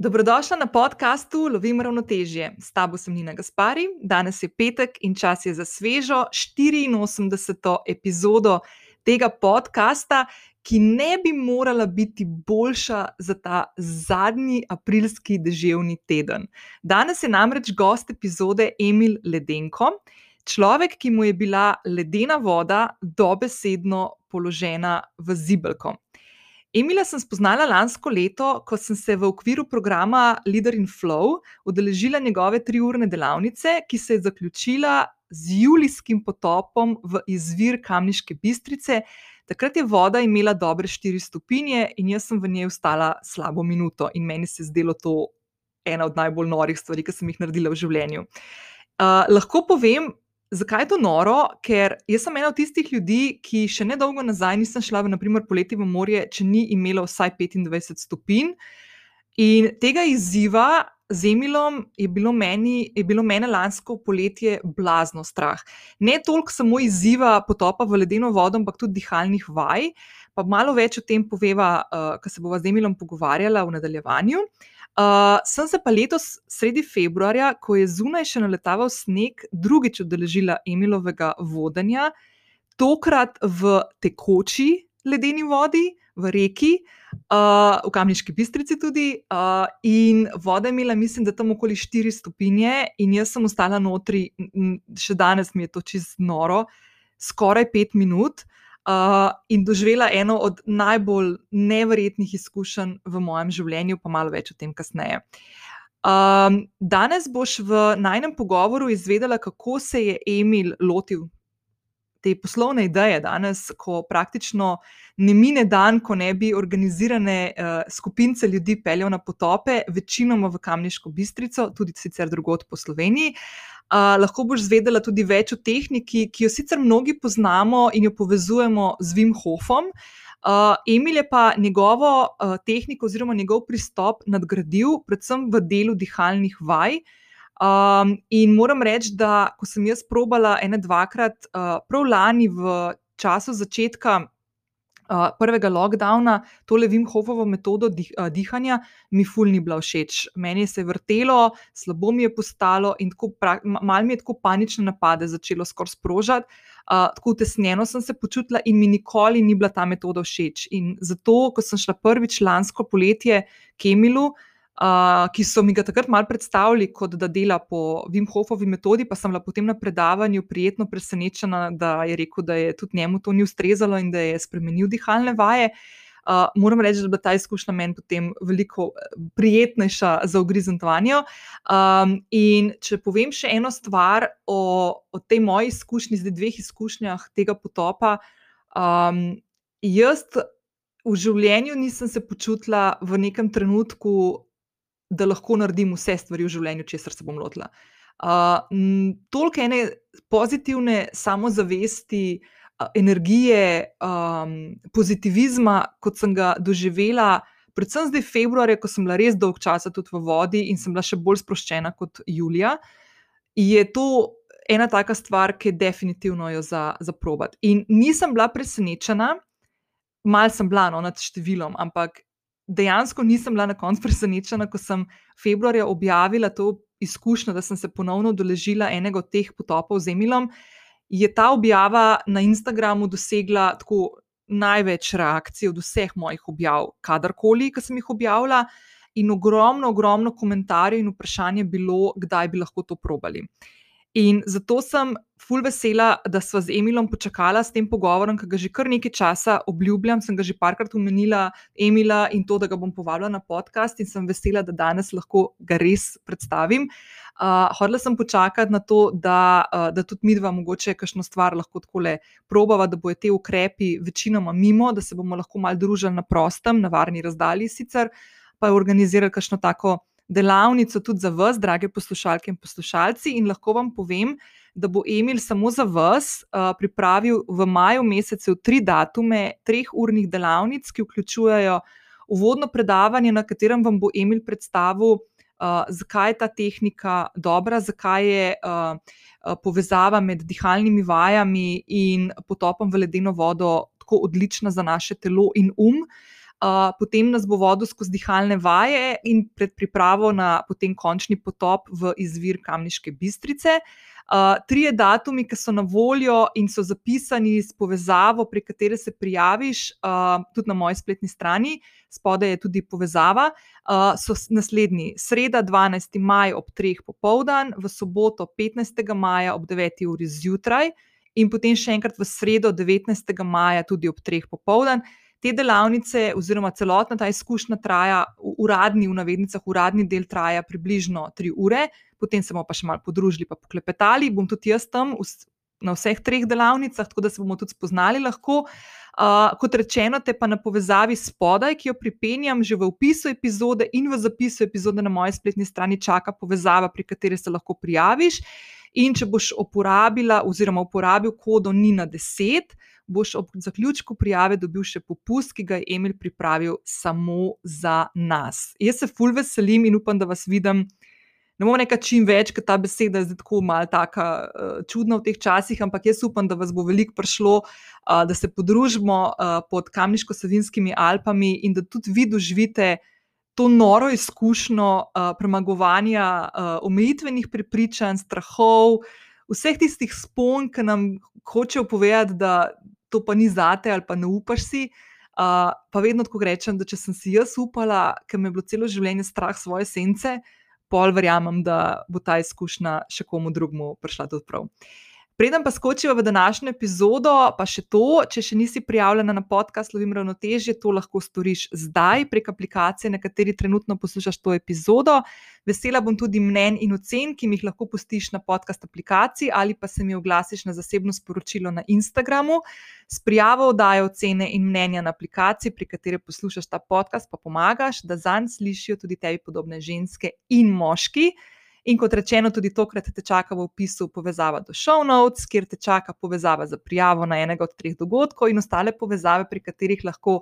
Dobrodošla na podkastu Lovim ravnotežje. S tabo sem Nina Gaspari, danes je petek in čas je za svežo 84. epizodo tega podcasta, ki ne bi morala biti boljša za ta zadnji aprilski deževni teden. Danes je namreč gost epizode Emil Ledenko, človek, ki mu je bila ledena voda dobesedno položena v zibelko. Emila sem spoznala lansko leto, ko sem se v okviru programa Leader in Flow udeležila njegove triurne delavnice, ki se je zaključila z julijskim potopom v izvir Kamniške bistrice. Takrat je voda imela dobre 4 stopinje in jaz sem v njej ostala slabo minuto, in meni se je zdelo to ena od najbolj norih stvari, ki sem jih naredila v življenju. Uh, lahko povem, Zakaj je to noro? Ker jaz sem ena od tistih ljudi, ki še ne dolgo nazaj nisem šla naprimer, poleti v morje, če ni imelo vsaj 25 stopinj. In tega izziva z Emilom je bilo meni, je bilo mene lansko poletje blazno strah. Ne toliko samo izziva potopa v ledeno vodo, ampak tudi dihalnih vaj. Pa malo več o tem poveva, uh, ko se bova z Emilom pogovarjala v nadaljevanju. Uh, Uh, sem se pa letos, sredi februarja, ko je zunaj še naletaval sneg, drugič udeležila Emilovega vodenja, tokrat v tekoči ledeni vodi, v reki, uh, v Kamniški bistrici tudi. Uh, in voda je imela, mislim, da tam okoli 4 stopinje, in jaz sem ostala notri, še danes mi je to čist noro, skoraj 5 minut uh, in doživela eno od najbolj neverjetnih izkušenj v mojem življenju, pa malo več o tem kasneje. Um, danes boš v najnem pogovoru izvedela, kako se je Emil lotil te poslovne ideje danes, ko praktično ne mine dan, ko ne bi organizirane uh, skupince ljudi peljal na potope, večinoma v Kamniško bistrico, tudi sicer drugot po Sloveniji. Uh, lahko boš zvedela tudi več o tehniki, ki jo sicer mnogi poznamo in jo povezujemo z Wim Hofom. Uh, Emil je pa njegovo uh, tehniko oziroma njegov pristop nadgradil, predvsem v delu dihalnih vaj. Uh, Um, in moram reči, da ko sem jaz probala ene dvakrat, uh, prav lani v času začetka uh, prvega lockdowna, to levim hofovo metodo dih, uh, dihanja, mi ful ni bila všeč. Meni se je vrtelo, slabo mi je postalo in malo mi je tako panične napade začelo skoraj sprožati. Uh, tako tesnjeno sem se počutila, in mi nikoli ni bila ta metoda všeč. In zato, ko sem šla prvič lansko poletje k Emilu, uh, ki so mi ga takrat malo predstavili, kot da dela po Wim Hofovi metodi, pa sem bila potem na predavanju prijetno presenečena, da je rekel, da je tudi njemu to ni ustrezalo in da je spremenil dihalne vaje. Uh, moram reči, da je bila ta izkušnja meni potem veliko prijetnejša za ogrizentovanje. Um, in če povem še eno stvar o, o tej moji izkušnji, zdaj dveh izkušnjah tega potopa. Um, jaz v življenju nisem se počutila v nekem trenutku da lahko naredim vse stvari v življenju, česar se bom lotila. Uh, Toliko ene pozitivne samozavesti, uh, energije, um, pozitivizma, kot sem ga doživela, predvsem zdaj februarja, ko sem bila res dolg časa tudi v vodi in sem bila še bolj sproščena kot Julija, je to ena taka stvar, ki je definitivno jo za, za probat. In nisem bila presenečena, mal sem bila no, nad številom, ampak dejansko nisem bila na koncu presenečena, ko sem februarja objavila to izkušnjo, da sem se ponovno doležila enega od teh potopov z Emilom. Je ta objava na Instagramu dosegla tako največ reakcij od vseh mojih objav, kadarkoli, ki sem jih objavila, in ogromno, ogromno komentarjev in vprašanj je bilo, kdaj bi lahko to probali. In zato sem ful vesela, da sva z Emilom počakala s tem pogovorom, ki ga že kar nekaj časa obljubljam. Sem ga že parkrat omenila, Emila, in to, da ga bom povabila na podcast, in sem vesela, da danes lahko ga res predstavim. Uh, hodila sem počakati na to, da, uh, da tudi mi dva mogoče kakšno stvar lahko tako le probava, da bojo te ukrepi večinoma mimo, da se bomo lahko mal družili na prostem, na varni razdalji sicer, pa je organizirala kakšno tako delavnico tudi za vas, drage poslušalke in poslušalci. In lahko vam povem, da bo Emil samo za vas uh, pripravil v maju mesecu tri datume treh urnih delavnic, ki vključujejo uvodno predavanje, na katerem vam bo Emil predstavil, uh, zakaj je ta tehnika dobra, zakaj je uh, povezava med dihalnimi vajami in potopom v ledeno vodo tako odlična za naše telo in um. uh, potem nas bo vodil skozi dihalne vaje in pred pripravo na potem končni potop v izvir Kamniške bistrice. Uh, trije datumi, ki so na voljo in so zapisani s povezavo, prek katere se prijaviš, uh, tudi na moji spletni strani, spodaj je tudi povezava, uh, so naslednji: sreda, 12. maj ob 3. popoldan, v soboto, 15. maja ob 9. uri zjutraj, in potem še enkrat v sredo, 19. maja, tudi ob 3. popoldan. Te delavnice, oziroma celotna ta izkušnja, traja, uradni, v navednicah, uradni del traja približno tri ure, potem se bomo pa še malo podružili, pa poklepetali. Bom tudi jaz tam na vseh treh delavnicah, tako da se bomo tudi spoznali lahko. Uh, kot rečeno, te pa na povezavi spodaj, ki jo pripenjam, že v opisu epizode in v zapisu epizode na moji spletni strani, čaka povezava, pri kateri se lahko prijaviš. In če boš uporabila, oziroma uporabil kodo NINA 10, boš ob zaključku prijave dobil še popust, ki ga je Emil pripravil samo za nas. Jaz se ful veselim in upam, da vas vidim. Ne bomo nekaj čim več, ker ta beseda je zdaj tako malo tako uh, čudna v teh časih, ampak jaz upam, da vas bo veliko prišlo, uh, da se podružimo uh, pod Kamniško-Savinskimi Alpami in da tudi vi doživite to noro izkušnjo uh, premagovanja uh, omejitvenih prepričanj, strahov, vseh tistih spon, ki nam hočejo povedati, da to pa ni zate ali pa ne upaš si. Uh, pa vedno tako rečem, da če sem si jaz upala, ker me je bilo celo življenje strah svoje sence, pol verjamem, da bo ta izkušnja še komu drugemu prišla tudi prav. Preden pa skočiva v današnjo epizodo, pa še to, če še nisi prijavljena na podcast Lovim ravnotežje, to lahko storiš zdaj prek aplikacije, na kateri trenutno poslušaš to epizodo. Vesela bom tudi mnen in ocen, ki mi jih lahko pustiš na podcast aplikaciji ali pa se mi oglasiš na zasebno sporočilo na Instagramu. S prijavo oddajo ocene in mnenja na aplikaciji, pri kateri poslušaš ta podcast, pa pomagaš, da zanj slišijo tudi tebi podobne ženske in moški. In kot rečeno, tudi tokrat te čaka v opisu povezava do show notes, kjer te čaka povezava za prijavo na enega od treh dogodkov in ostale povezave, pri katerih lahko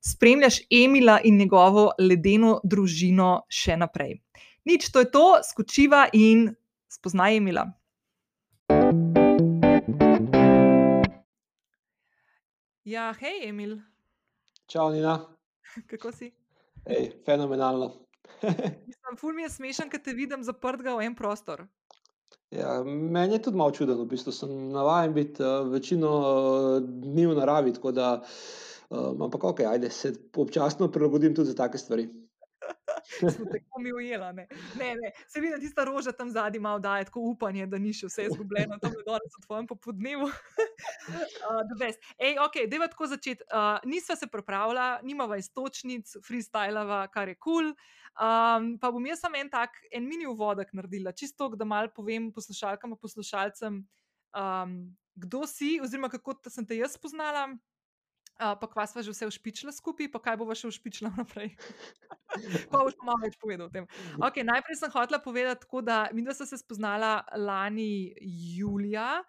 spremljaš Emila in njegovo ledeno družino še naprej. Nič, to je to, skočiva in spoznaj Emila. Ja, hej, Emil. Čau, Nina. Kako si? Ej, fenomenalno. Mislim, ful mi je smešen, ker te vidim zaprtega v en prostor. Ja, meni je tudi malo čudno, v bistvu sem navaden biti uh, večino uh, dni v naravi, tako da, uh, ampak ok, ajde, se občasno prilagodim tudi za take stvari. Smo tako mi ujela. Ne? Ne, ne. Se vidi, da tista roža tam zadnji malo daje tako upanje, da ni še vse izgubljeno, tam je danes v tvojem popodnevu. uh, Ej, ok, deva tako začeti. Uh, nisva se pripravila, nimava istočnic, freestylava, kar je kul. Cool. Um, pa bom jaz samo en tak, en mini uvodek naredila, čisto, da malo povem poslušalkam in poslušalcem, um, kdo si, oziroma kako sem te jaz spoznala. Uh, pa kva sva že vse ušpičila skupaj, pa kaj bova še ušpičila naprej. pa boš malo več povedal o tem. Okay, najprej sem hotela povedati, tako, da mi dva se spoznala lani julija.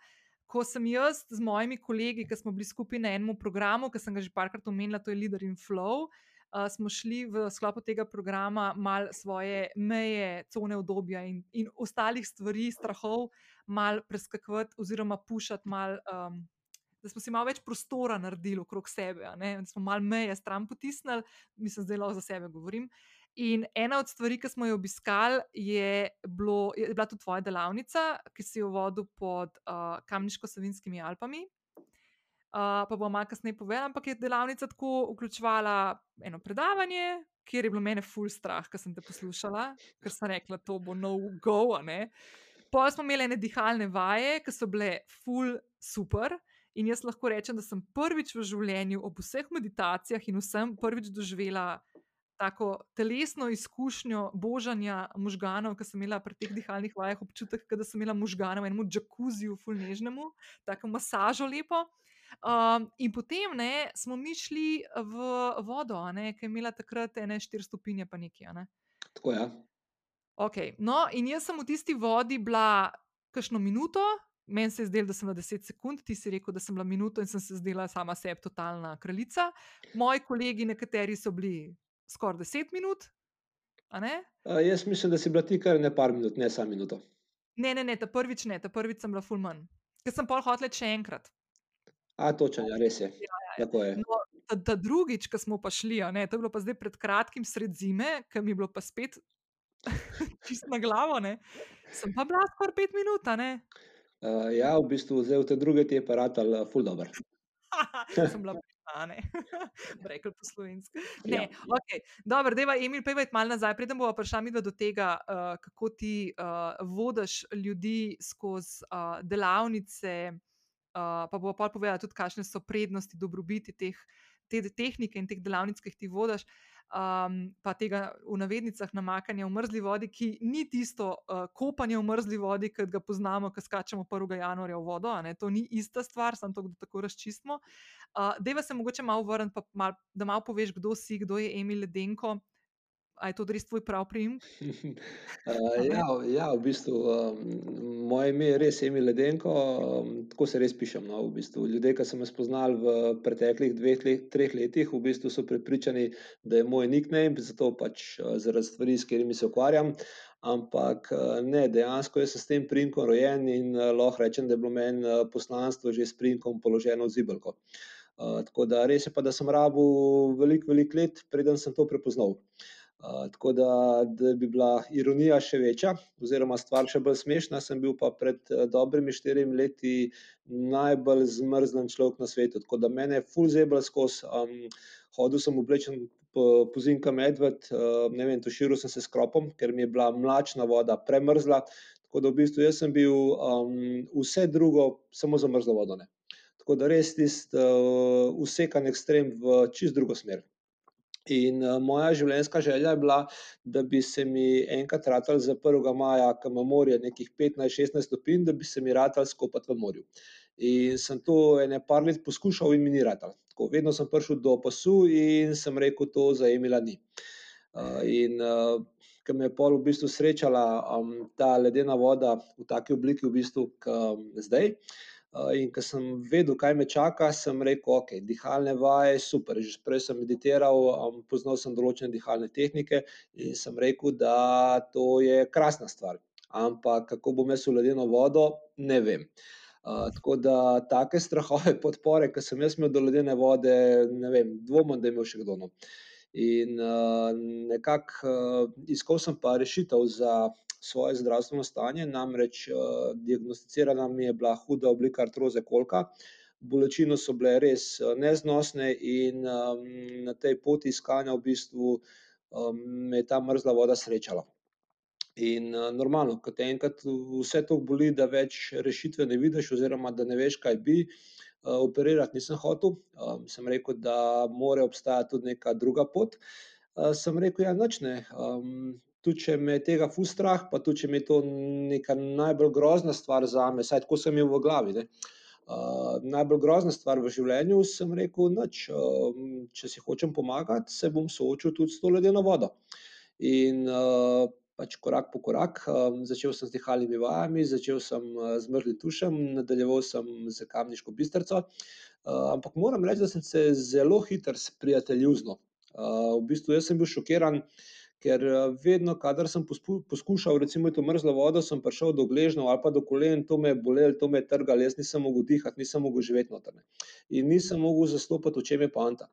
Ko sem jaz z mojimi kolegi, ki smo bili skupaj na enem programu, ki sem ga že parkrat omenila, to je Leader in Flow, uh, smo šli v sklopu tega programa mal svoje meje, cone obdobja in, in ostalih stvari, strahov, mal preskakovati oziroma pušati mal. Um, da smo si malo več prostora naredili okrog sebe, da smo malo meje stran potisnili, mislim, zdaj lahko za sebe govorim. In ena od stvari, ki smo jo obiskali, je, bilo, je bila tudi tvoja delavnica, ki si jo vodil pod uh, Kamniško-Savinskimi Alpami. Uh, pa bom malo kasneje povedala, ampak je delavnica tako vključevala eno predavanje, kjer je bilo meni full strah, ker sem te poslušala, ker sem rekla, da bo no go. Potem smo imeli ene dihalne vaje, ki so bile full super. In jaz lahko rečem, da sem prvič v življenju, ob vseh meditacijah in vsem, prvič doživela tako telesno izkušnjo božanja možganov, ki sem imela pri teh dihalnih vajah občutek, da sem imela možgane v enem džakuziju, fulnežnemu, tako masažo lepo. Um, in potem ne, smo mi šli v vodo, ne, ki je imela takrat ene štiri stopinje, pa nekaj. Ne. Tako je. Ja. Okay. No, in jaz sem v tisti vodi bila kakšno minuto, Meni se je zdelo, da sem bila 10 sekund, ti si rekel, da sem bila minuto in sem se zdela sama sebi totalna kraljica. Moji kolegi, nekateri so bili skoraj 10 minut. A jaz mislim, da si bila ti kar ne par minut, ne samo minuto. Ne, ne, ne, ta prvič ne, ta prvič sem bila full man. Ker sem pol hotel še enkrat. A, točno, ja, res je. Ja, ja, ja. No, ta, ta drugič, ko smo pa šli, ne, to je bilo pa zdaj pred kratkim, sred zime, ki mi je bilo pa spet čist na glavo, ne, sem pa bila skoraj pet minut. Uh, ja, v bistvu zdaj v te druge ti je paratal, uh, ful dobr. sem bila ne, rekel po slovenski. Ne, ja. okay. Dobro, deva, Emil, pejvaj malo nazaj, preden bomo prišli mi do tega, uh, kako ti uh, vodiš ljudi skozi uh, delavnice, uh, pa bomo pa povedali tudi, kakšne so prednosti, dobrobiti teh, te tehnike in teh delavnic, ki jih ti vodiš. Um, pa tega v navednicah namakanja v mrzli vodi, ki ni tisto uh, kopanje v mrzli vodi, ki ga poznamo, ki skačemo 1. januarja v vodo. To ni ista stvar, samo to, da tako razčistimo. Uh, Deva se mogoče malo vrniti, mal, da malo poveš, kdo si, kdo je Emil Ledenko. Ali je to res tvoj prav prijem? uh, ja, ja, v bistvu um, moje ime je res Emil Ledenko, um, tako se res pišem. No, v bistvu. Ljudje, ki sem jih spoznal v preteklih dveh, let, treh letih, v bistvu so prepričani, da je moj nickname, zato pač uh, zaradi stvari, s katerimi se ukvarjam. Ampak uh, ne, dejansko sem s tem primkom rojen in uh, lahko rečem, da je bilo meni uh, poslanstvo že s primkom položeno v zibelko. Uh, tako da res je pa, da sem rabu veliko, veliko let, preden sem to prepoznal. Uh, tako da, da bi bila ironija še večja, oziroma stvar še bolj smešna, sem bil pa pred uh, dobrimi štirimi leti najbolj zmrznen človek na svetu. Tako da mene je full zebra skozi. Um, hodil sem oblečen po, po zinka medved, uh, ne vem, tuširil sem se s kropom, ker mi je bila mlačna voda premrzla. Tako da v bistvu jaz sem bil um, vse drugo, samo za mrzlo vodo. Ne. Tako da res tisti uh, usekan ekstrem v čist drugo smer. In uh, moja življenjska želja je bila, da bi se mi enkrat ratal za 1. maja, ki ima morje nekih 15-16 stopinj, da bi se mi ratal skopati v morju. In sem to ene par let poskušal in mi ni ratal. Tako, vedno sem prišel do pasu in sem rekel, to za Emila ni. Uh, in uh, ker me je pol v bistvu srečala um, ta ledena voda v taki obliki, v bistvu, kot um, zdaj. In ko sem vedel, kaj me čaka, sem rekel, ok, dihalne vaje, super. Že prej sem meditiral, poznal sem določene dihalne tehnike in sem rekel, da to je krasna stvar. Ampak kako bom jaz v ledeno vodo, ne vem. Uh, tako da take strahove podpore, ki sem jaz imel do ledene vode, ne vem, dvomim, da je imel še kdo. No. In uh, nekako uh, iskal sem pa rešitev za svoje zdravstveno stanje, namreč uh, diagnosticirana mi je bila huda oblika artroze kolka. Bolečine so bile res uh, neznosne, in um, na tej poti iskanja v bistvu um, me je ta mrzla voda srečala. In uh, normalno, ko te enkrat vse to boli, da več rešitve ne vidiš, oziroma da ne veš, kaj bi. Uh, operirati nisem hotel, um, sem rekel, da mora obstajati tudi neka druga pot. Uh, sem rekel, ja, noč ne. Tudi če me tega fu strah, pa tudi če mi je to neka najbolj grozna stvar za me, saj tako sem imel v glavi. Ne. Uh, najbolj grozna stvar v življenju sem rekel, noč, uh, če si hočem pomagati, se bom soočil tudi s to ledeno vodo. In uh, pač korak po korak, um, začel sem z dihalnimi vajami, začel sem uh, z mrzlim tušem, nadaljeval sem z kamniško bistrco. Uh, ampak moram reči, da sem se zelo hitro sprijateljil z njo. Uh, v bistvu sem bil šokiran, uh, ker eh, vedno, kadar sem poskušal, recimo, to mrzlo vodo, sem prišel do gležnjev ali pa do kolen, to me je bolelo, to me je trgalo, jaz nisem mogel dihati, nisem mogel živeti notrne. In nisem mogel zastopati, v čem je poanta.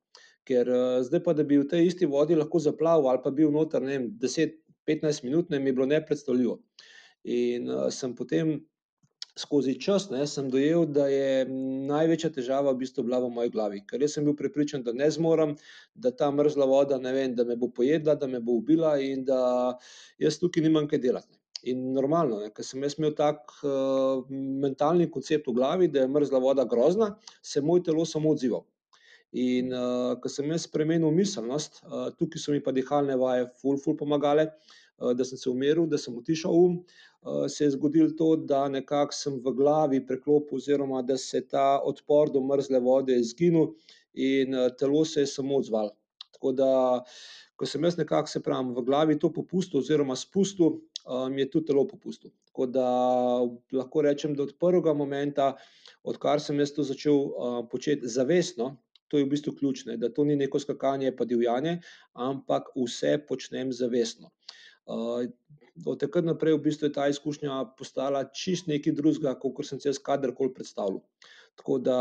Ker uh, zdaj pa, da bi v tej isti vodi lahko zaplaval ali pa bil noter 10-15 minut, ne mi je bilo nepredstavljivo. In uh, sem potem skozi čas ne, sem dojel, da je največja težava v bistvu bila v moji glavi. Ker sem bil prepričan, da ne zmorem, da ta mrzla voda vem, da me bo pojedla, da me bo ubila in da jaz tukaj nimam kaj delati. In normalno, ker sem imel tak uh, mentalni koncept v glavi, da je mrzla voda grozna, se moj telo samo odzival. In uh, ko sem jaz spremenil miselnost, uh, tukaj so mi pa dihalne vaje, ful, ful pomagale, uh, da sem se umiril, da sem utišal um, uh, se je zgodilo to, da nekako sem v glavi preklopil, oziroma da se je ta odpor do mrzle vode izginil in uh, telo se je samo odzvalo. Tako da, ko sem jaz nekako se pravim v glavi to popustil, oziroma spustil, uh, mi je tudi telo popustil. Tako da lahko rečem, da od prvega momenta, odkar sem jaz to začel početi zavestno, To je v bistvu ključno, da to ni neko skakanje, pa divjanje, ampak vse počnem zavestno. Uh, od takrat naprej v bistvu je ta izkušnja postala čist nekaj drugega, kot sem se jaz kadarkoli predstavljal. Tako da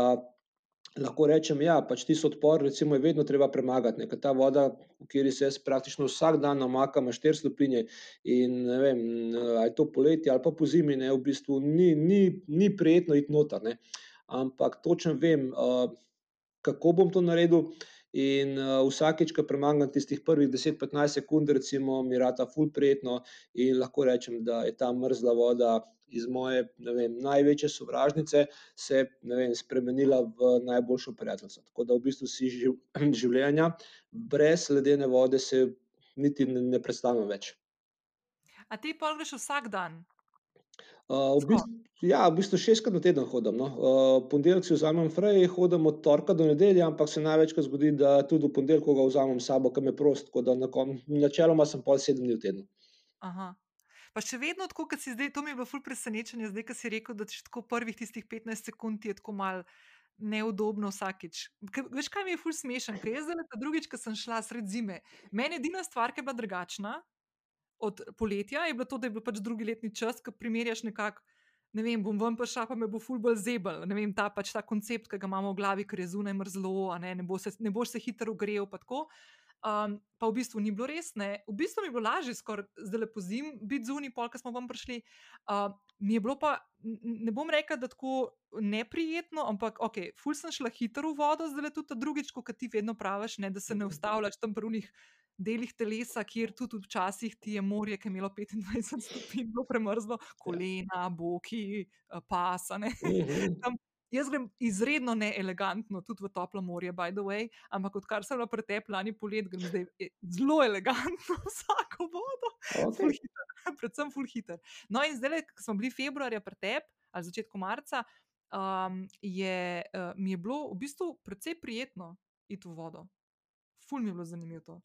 lahko rečem, ja, pač tisti odpor, recimo, je vedno treba premagati. Ne, ta voda, v kateri se jaz praktično vsak dan namakam, ima štiri stopinje. In ne vem, ali je to poletje ali pa po zimi, ne, v bistvu ni, ni, ni prijetno iti noter. Ne. Ampak točno vem, uh, kako bom to naredil. In uh, vsakeč, ko premagam tistih prvih 10-15 sekund, recimo, mi rata ful prijetno in lahko rečem, da je ta mrzla voda iz moje vem, največje sovražnice se vem, spremenila v najboljšo prijateljico. Tako da v bistvu si živ, življenja brez ledene vode se niti ne, ne predstavljam več. A ti pa greš vsak dan? V bistvu, ja, v bistvu šestkrat na teden hodim. No. Ponedeljek si vzamem frej, hodim od torka do nedelje, ampak se največkrat zgodi, da tudi v ponedeljek ga vzamem s sabo, kam je prost. Tako da načeloma sem pol sedem dni v tednu. Aha. Pa še vedno tako, kot si zdaj, to mi je bilo ful presenečenje, zdaj, ko si rekel, da če tako prvih tistih 15 sekund je tako mal neudobno vsakič. K, veš, kaj mi je ful smešen, ker jaz zdaj ta drugič, ko sem šla sred zime, meni edina stvar, ki je bila drugačna od poletja, je bilo to, da je bil pač drugi letni čas, ki primerjaš nekako. Ne vem, bom vam pa šla, pa me bo ful bolj zebel. Ne vem, ta pač ta koncept, ki ga imamo v glavi, ker je zunaj mrzlo, ne, ne, bo se, ne boš se hitro ogrel. Pa tako. Um, pa v bistvu ni bilo res, ne. v bistvu mi je bilo lažje, skoraj zdaj lepo zim, biti zunaj, pol, ko smo vam prišli. Uh, mi je bilo pa, ne bom rekel, da tako neprijetno, ampak ok, ful sem šla hitro v vodo, zdaj le tudi drugič, kot ti vedno praviš, ne, da se ne ustavljaš tam prvih delih telesa, kjer tudi včasih ti je morje, ki je imelo 25 stopinj, bilo premrzlo, kolena, boki, pasane. Mhm. Jaz grem izredno neelegantno, tudi v toplo morje, by the way, ampak odkar sem bila pretep lani polet, grem zdaj e, zelo elegantno vsako vodo, okay. ful hiter, predvsem full hitter. No, in zdaj, ko smo bili februarja pretep, ali začetku marca, um, je, uh, mi je bilo v bistvu precej prijetno iti v vodo. Ful mi je bilo zanimivo to.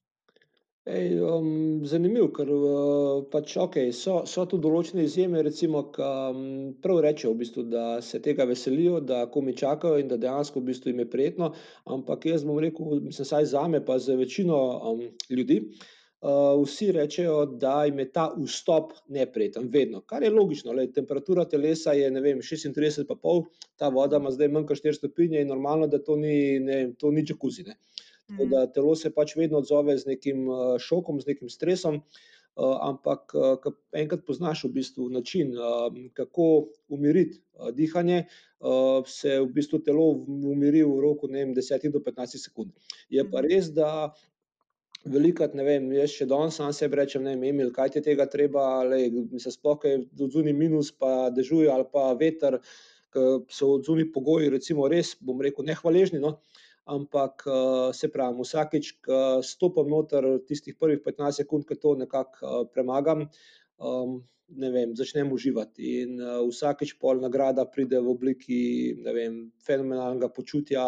Ej, um, zanimivo, ker uh, pač, okay, so, so tu določene izjeme, recimo, ki um, prav rečejo, v bistvu, da se tega veselijo, da komi čakajo in da dejansko v bistvu jim je prijetno. Ampak jaz bom rekel, mislim, saj za me, pa za večino um, ljudi, uh, vsi rečejo, da jim je ta vstop neprijeten, vedno. Kar je logično, le, temperatura telesa je vem, 36,5, ta voda ima zdaj manj kot 4 stopinje in normalno, da to ni, ne, to ni džakuzi. Tako da mhm. telo se pač vedno odzove z nekim uh, šokom, z nekim stresom. Uh, ampak, ko enkrat poznaš v bistvu način, kako umiriti dihanje, se v bistvu telo umiri v roku ne vem, 10 do 15 sekund. Je pa mhm. res, da velikrat, ne vem, jaz še danes sam sebi rečem, ne vem, Emil, kaj ti tega treba, le, se sploh je odzuni minus, pa dežuje ali pa veter, so odzuni pogoji, recimo, res, bom rekel, nehvaležni. No? Ampak uh, se pravi, vsakeč, ko stopim noter, tistih prvih 15 sekund, ko to nekako uh, premagam, um, ne vem, začnem uživati. In uh, vsakeč pol nagrada pride v obliki vem, fenomenalnega počutja.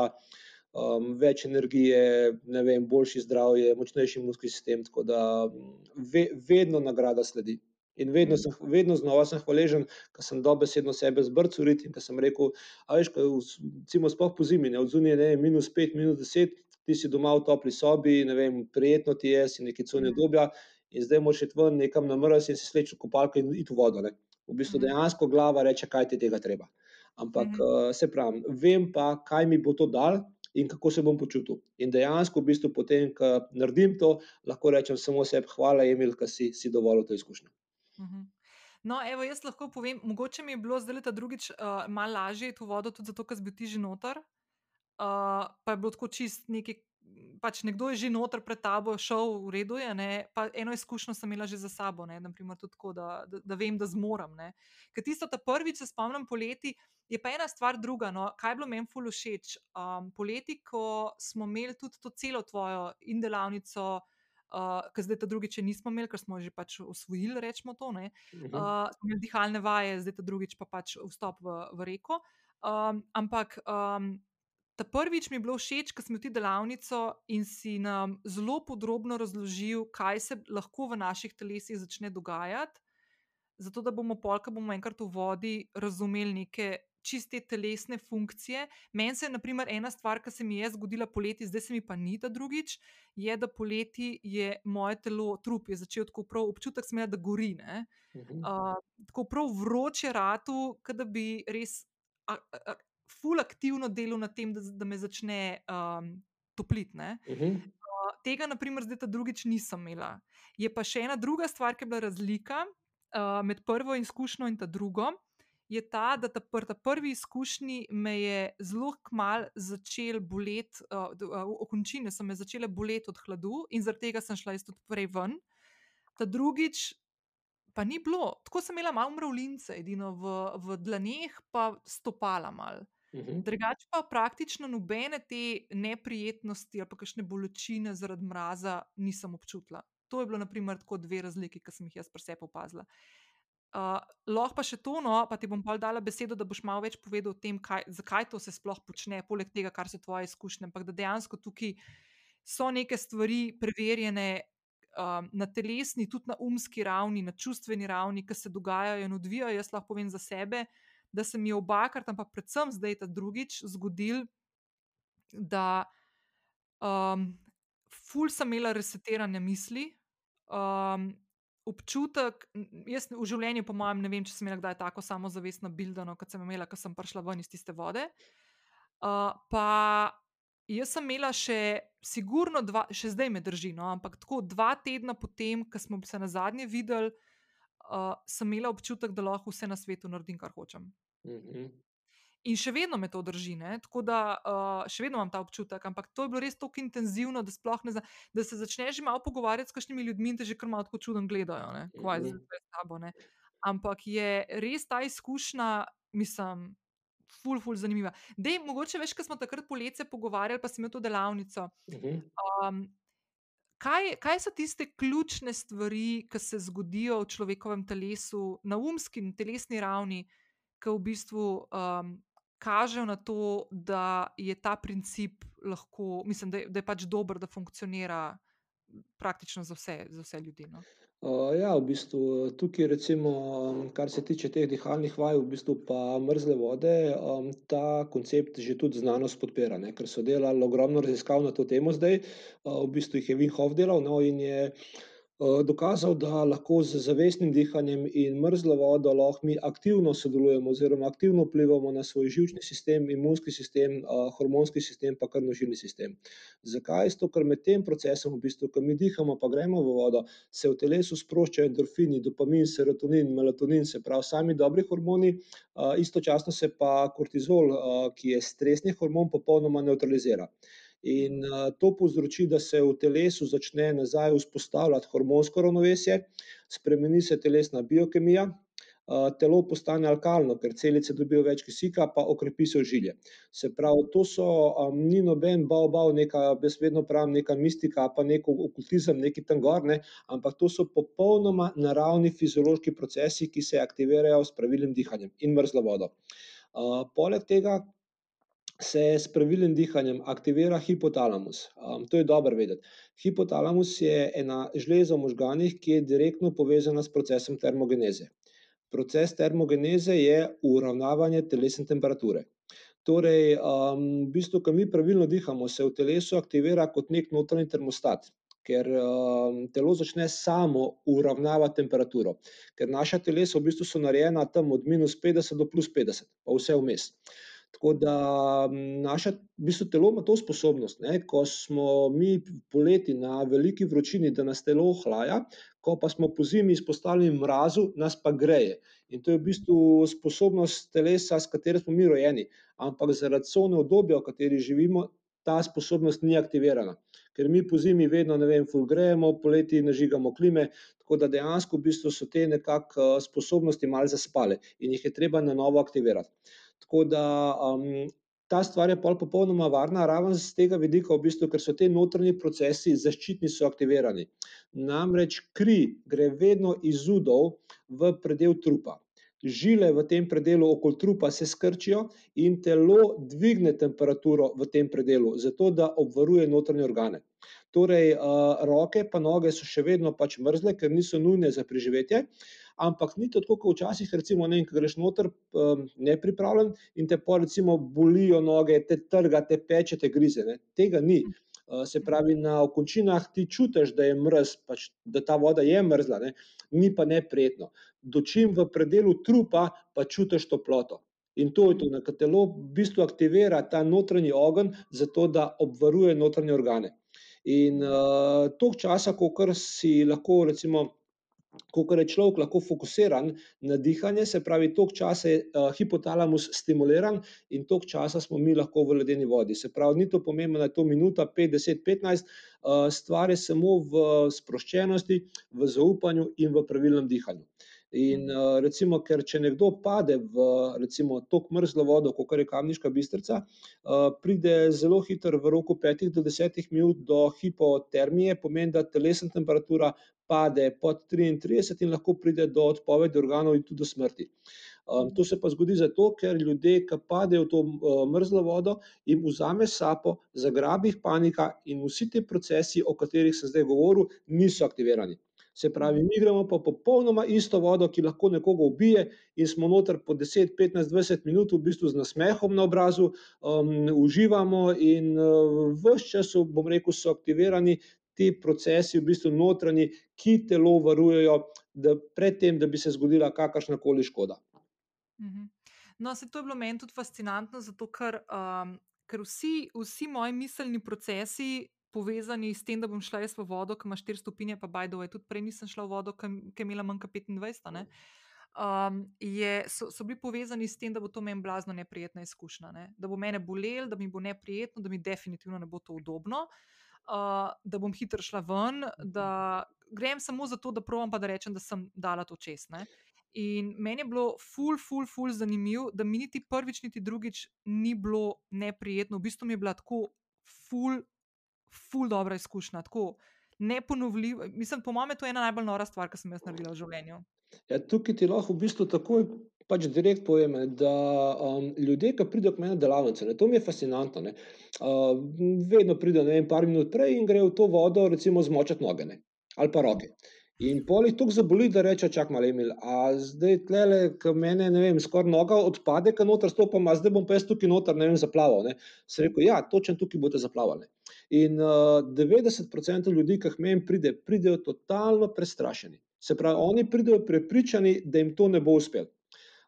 Um, več energije, vem, boljši zdravje, močnejši muskli sistem, tako da ve, vedno nagrada sledi. In vedno, sem, vedno znova sem hvaležen, ker sem dobesedno sebe zbrcal in ker sem rekel, a veš, recimo spoh po zimi, ne odzunje, ne minus pet, minus deset, ti si doma v topli sobi, ne vem, prijetno ti je, si neki cunje dobja in zdaj moraš iti ven nekam na mraz in se sleči v kopalko in iti v vodo. Ne. V bistvu mhm. dejansko glava reče, kaj ti tega treba. Ampak uh, se pravi, vem pa, kaj mi bo to dal. In kako se bom počutil. In dejansko, v bistvu, potem, ko naredim to, lahko rečem samo sebi, hvala, Emil, da si, si dovolil to izkušnjo. Mhm. No, evo, jaz lahko povem, mogoče mi je bilo zdaj ta drugič uh, malo lažje v vodo, tudi zato, ker bil ti že noter. Uh, pa je bilo tako čist nekaj, pač nekdo je že noter pred tabo, šel v redu. Je, pa eno izkušnjo sem imela že za sabo, ne, naprimer, tako, da, da, da vem, da zmorem. Ker tisto, ta prvič se spomnim poleti, je pa ena stvar druga. No, kaj je bilo meni ful všeč? Um, poleti, ko smo imeli tudi to celo tvojo in delavnico uh, ker zdaj ta drugič nismo imeli, ker smo že pač usvojili, rečemo to. Uh, smo imeli dihalne vaje, zdaj ta drugič pa pač vstop v, v reko. Um, ampak um, ta prvič mi je bilo všeč, ker smo ti delavnico in si nam zelo podrobno razložil, kaj se lahko v naših telesih začne dogajati. Zato, da bomo polka, bomo enkrat v vodi razumeli neke čiste telesne funkcije. Meni se je, na primer, ena stvar, ki se mi je zgodila poleti, zdaj se mi pa ni ta drugič, je, da poleti je moje telo, trup je začel tako prav, občutek sem imel, da gori. Uh, tako prav vroče ratu, da bi res. A, a, ful aktivno delal na tem, da, da me začne um, topliti. Uh -huh. uh, tega, naprimer, zdaj ta drugič nisem imela. Je pa še ena druga stvar, ki je bila razlika uh, med prvo izkušnjo in ta drugo. Je ta, da ta, pr, ta prvi izkušnji me je zelo kmalu začel boleti, uh, okončine so me začele boleti od hladu in zaradi tega sem šla iz tudi prej ven. Ta drugič, pa ni bilo, tako sem imela malo mravljince, edino v, v dlaneh, pa stopala mal. Mhm. Drugače pa praktično nobene te neprijetnosti ali pa kakšne bolečine zaradi mraza nisem občutila. To je bilo, naprimer, tako dve razliki, ki sem jih jaz pri sebi opazila. Uh, lahko pa še to, no, pa ti bom pa dala besedo, da boš malo več povedal o tem, kaj, zakaj to se sploh počne, poleg tega, kar so tvoje izkušnje. Ampak da dejansko tukaj so neke stvari preverjene, um, na telesni, tudi na umski ravni, na čustveni ravni, ki se dogajajo in odvijajo. Jaz lahko povem za sebe, da se mi je obakrat, ampak predvsem zdaj ta drugič zgodil, da um, ful sem imela resetirane misli. Um, občutek, jaz v življenju, po mojem, ne vem, če sem imela kdaj tako samozavestno bildano, kot sem imela, ko sem prišla ven iz tiste vode. Uh, pa Jaz sem imela še, sigurno, dva, še zdaj me drži, no, ampak tako dva tedna potem, ko smo se na zadnje videli, uh, sem imela občutek, da lahko vse na svetu naredim, kar hočem. Mm -hmm. In še vedno me to drži, ne? tako da uh, še vedno imam ta občutek, ampak to je bilo res tako intenzivno, da, zna, da se začneš malo pogovarjati s kakšnimi ljudmi in te že kar malo tako čudno gledajo, kaj mm -hmm. je z tabo. Ampak je res ta izkušnja, mislim ful, ful, zanimiva. Dej, mogoče veš, kaj smo takrat poletje pogovarjali, pa si imel to delavnico. Um, kaj, kaj so tiste ključne stvari, ki se zgodijo v človekovem telesu, na umski in telesni ravni, ki v bistvu um, kažejo na to, da je ta princip lahko, mislim, da je, da je pač dober, da funkcionira praktično za vse, za vse ljudi. No? Ja, v bistvu tukaj, recimo, kar se tiče teh dihalnih vaj, v bistvu pa mrzle vode, ta koncept že tudi znanost podpira, ne? ker so delali ogromno raziskav na to temo zdaj, v bistvu jih je Wim Hof delal, no, in je Eh, dokazal, da lahko z zavestnim dihanjem in mrzlo vodo lahko mi aktivno sodelujemo, oziroma aktivno vplivamo na svoj žilčni sistem, imunski sistem, eh, hormonski sistem, pa krvnožilni sistem. Zakaj? Zato, ker med tem procesom, v bistvu, ko mi dihamo, pa gremo v vodo, se v telesu sproščajo endorfini, dopamin, serotonin, melatonin, se pravi, sami dobri hormoni, eh, istočasno se pa kortizol, ki je stresni hormon, popolnoma neutralizira. In to povzroči, da se v telesu začne nazaj vzpostavljati hormonsko ravnovesje, spremeni se telesna biokemija, telo postane alkalno, ker celice dobijo več kisika, pa okrepi se ožilje. Se pravi, to so, um, ni noben bav, bav, neka, jaz vedno pravim, neka mistika, pa neko okultizem, neki tam gorne, ampak to so popolnoma naravni fiziološki procesi, ki se aktivirajo s pravilnim dihanjem in mrzlo vodo. Uh, poleg tega, se s pravilnim dihanjem aktivira hipotalamus. Um, to je dobro vedeti. Hipotalamus je ena žleza v možganjih, ki je direktno povezana s procesom termogeneze. Proces termogeneze je uravnavanje telesne temperature. Torej, um, v bistvu, ko mi pravilno dihamo, se v telesu aktivira kot nek notranji termostat. Ker um, telo začne samo uravnavati temperaturo, ker naša telesa v bistvu so narejena tam od minus 50 do plus 50, pa vse vmes. Tako da naše v bistvu, telo ima to sposobnost, ne, ko smo mi poleti na veliki vročini, da nas telo ohlaja, ko pa smo po zimi izpostavljeni mrazu, nas pa greje. In to je v bistvu sposobnost telesa, s katero smo mi rojeni. Ampak zaradi sone obdobja, v kateri živimo, ta sposobnost ni aktivirana. Ker mi po zimi vedno, ne vem, fulgrejemo, poleti nažigamo klime, tako da dejansko v bistvu so te nekakšne sposobnosti malce zaspale in jih je treba na novo aktivirati. Tako da um, ta stvar je pol popolnoma varna, raven z tega vidika, v bistvu, ker so ti notranji procesi zaščitni so aktivirani. Namreč kri gre vedno iz udov v predel trupa. Žile v tem predelu okoli trupa se skrčijo in telo dvigne temperaturo v tem predelu, zato da obvaruje notranje organe. Torej, uh, roke pa noge so še vedno pač mrzle, ker niso nujne za preživetje. Uh, ampak ni to tako, kot včasih, recimo, ne, ko greš noter, um, nepripravljen in te pa recimo bolijo noge, te trga, te peče, te grize. Ne. Tega ni. Uh, se pravi, na okončinah ti čutiš, da je mrz, pač, da ta voda je mrzla, ne. ni pa neprijetno. Dočim v predelu trupa, pa čutiš toploto. In to je to, da telo v bistvu aktivira ta notranji ogenj, zato da obvaruje notranje organe. In uh, toliko časa, kot si lahko, recimo, ko je človek lahko fokusiran na dihanje, se pravi, toliko časa je uh, hipotalamus stimuliran in toliko časa smo mi lahko v ledeni vodi. Se pravi, ni to pomembno, da je to minuta, 5, 10, 15, uh, stvar je samo v sproščenosti, v zaupanju in v pravilnem dihanju. In uh, recimo, ker če nekdo pade v recimo tok mrzlo vodo, kot je kamniška bistrica, uh, pride zelo hitro v roku 5 do 10 minut do hipotermije, pomeni, da telesna temperatura pade pod 33 in lahko pride do odpovedi organov in tudi do smrti. Um, to se pa zgodi zato, ker ljudje, ki padejo v to uh, mrzlo vodo, jim vzame sapo, zagrabi jih panika in vsi ti procesi, o katerih sem zdaj govoril, niso aktivirani. Se pravi, mi gremo pa popolnoma isto vodo, ki lahko nekoga ubije, in smo noter po 10, 15, 20 minut, v bistvu z nasmehom na obrazu, um, uživamo, in uh, vse čas, bom rekel, so aktivirani ti procesi, v bistvu notranji, ki telo varujejo, da predtem, da bi se zgodila kakršna koli škoda. Mhm. No, se to je bilo meni tudi fascinantno, zato ker, um, ker vsi, vsi moji miselni procesi povezani s tem, da bom šla jaz v vodo, ki ima 4 stopinje, pa bajdo tudi prej nisem šla v vodo, ki je imela manj kot 25. Um, je, so, so bili povezani s tem, da bo to meni blazno neprijetna izkušnja, ne? da bo mene bolelo, da mi bo neprijetno, da mi definitivno ne bo to udobno, uh, da bom hitro šla ven, da grem samo zato, da provam pa da rečem, da sem dala to čest. Ne? In meni je bilo ful, ful, ful zanimivo, da mi niti prvič, niti drugič ni bilo neprijetno, v bistvu mi je bila tako ful ful dobra izkušnja, tako neponovljiva. Mislim, po mojem, to je ena najbolj nora stvar, ki sem jaz naredila v življenju. Ja, tukaj ti lahko v bistvu takoj pač direkt povem, da um, ljudje, ki pridejo k meni na delavnice, ne, to mi je fascinantno. Ne, uh, vedno pridejo, ne vem, par minut prej in grejo v to vodo, recimo, zmočati noge ne, ali pa roke. In pol jih tako zaboli, da reče: čak malo, Emil. A zdaj tlele, ki meni, ne vem, skoraj noga odpade, ki noter stopam, a zdaj bom pa jaz tukaj noter, ne vem, zaplaval. Ne. Se rekel, ja, točno tukaj boste zaplavali. In uh, 90% ljudi, ki jih meni pride, pridejo totalno prestrašeni. Se pravi, oni pridejo prepričani, da jim to ne bo uspelo.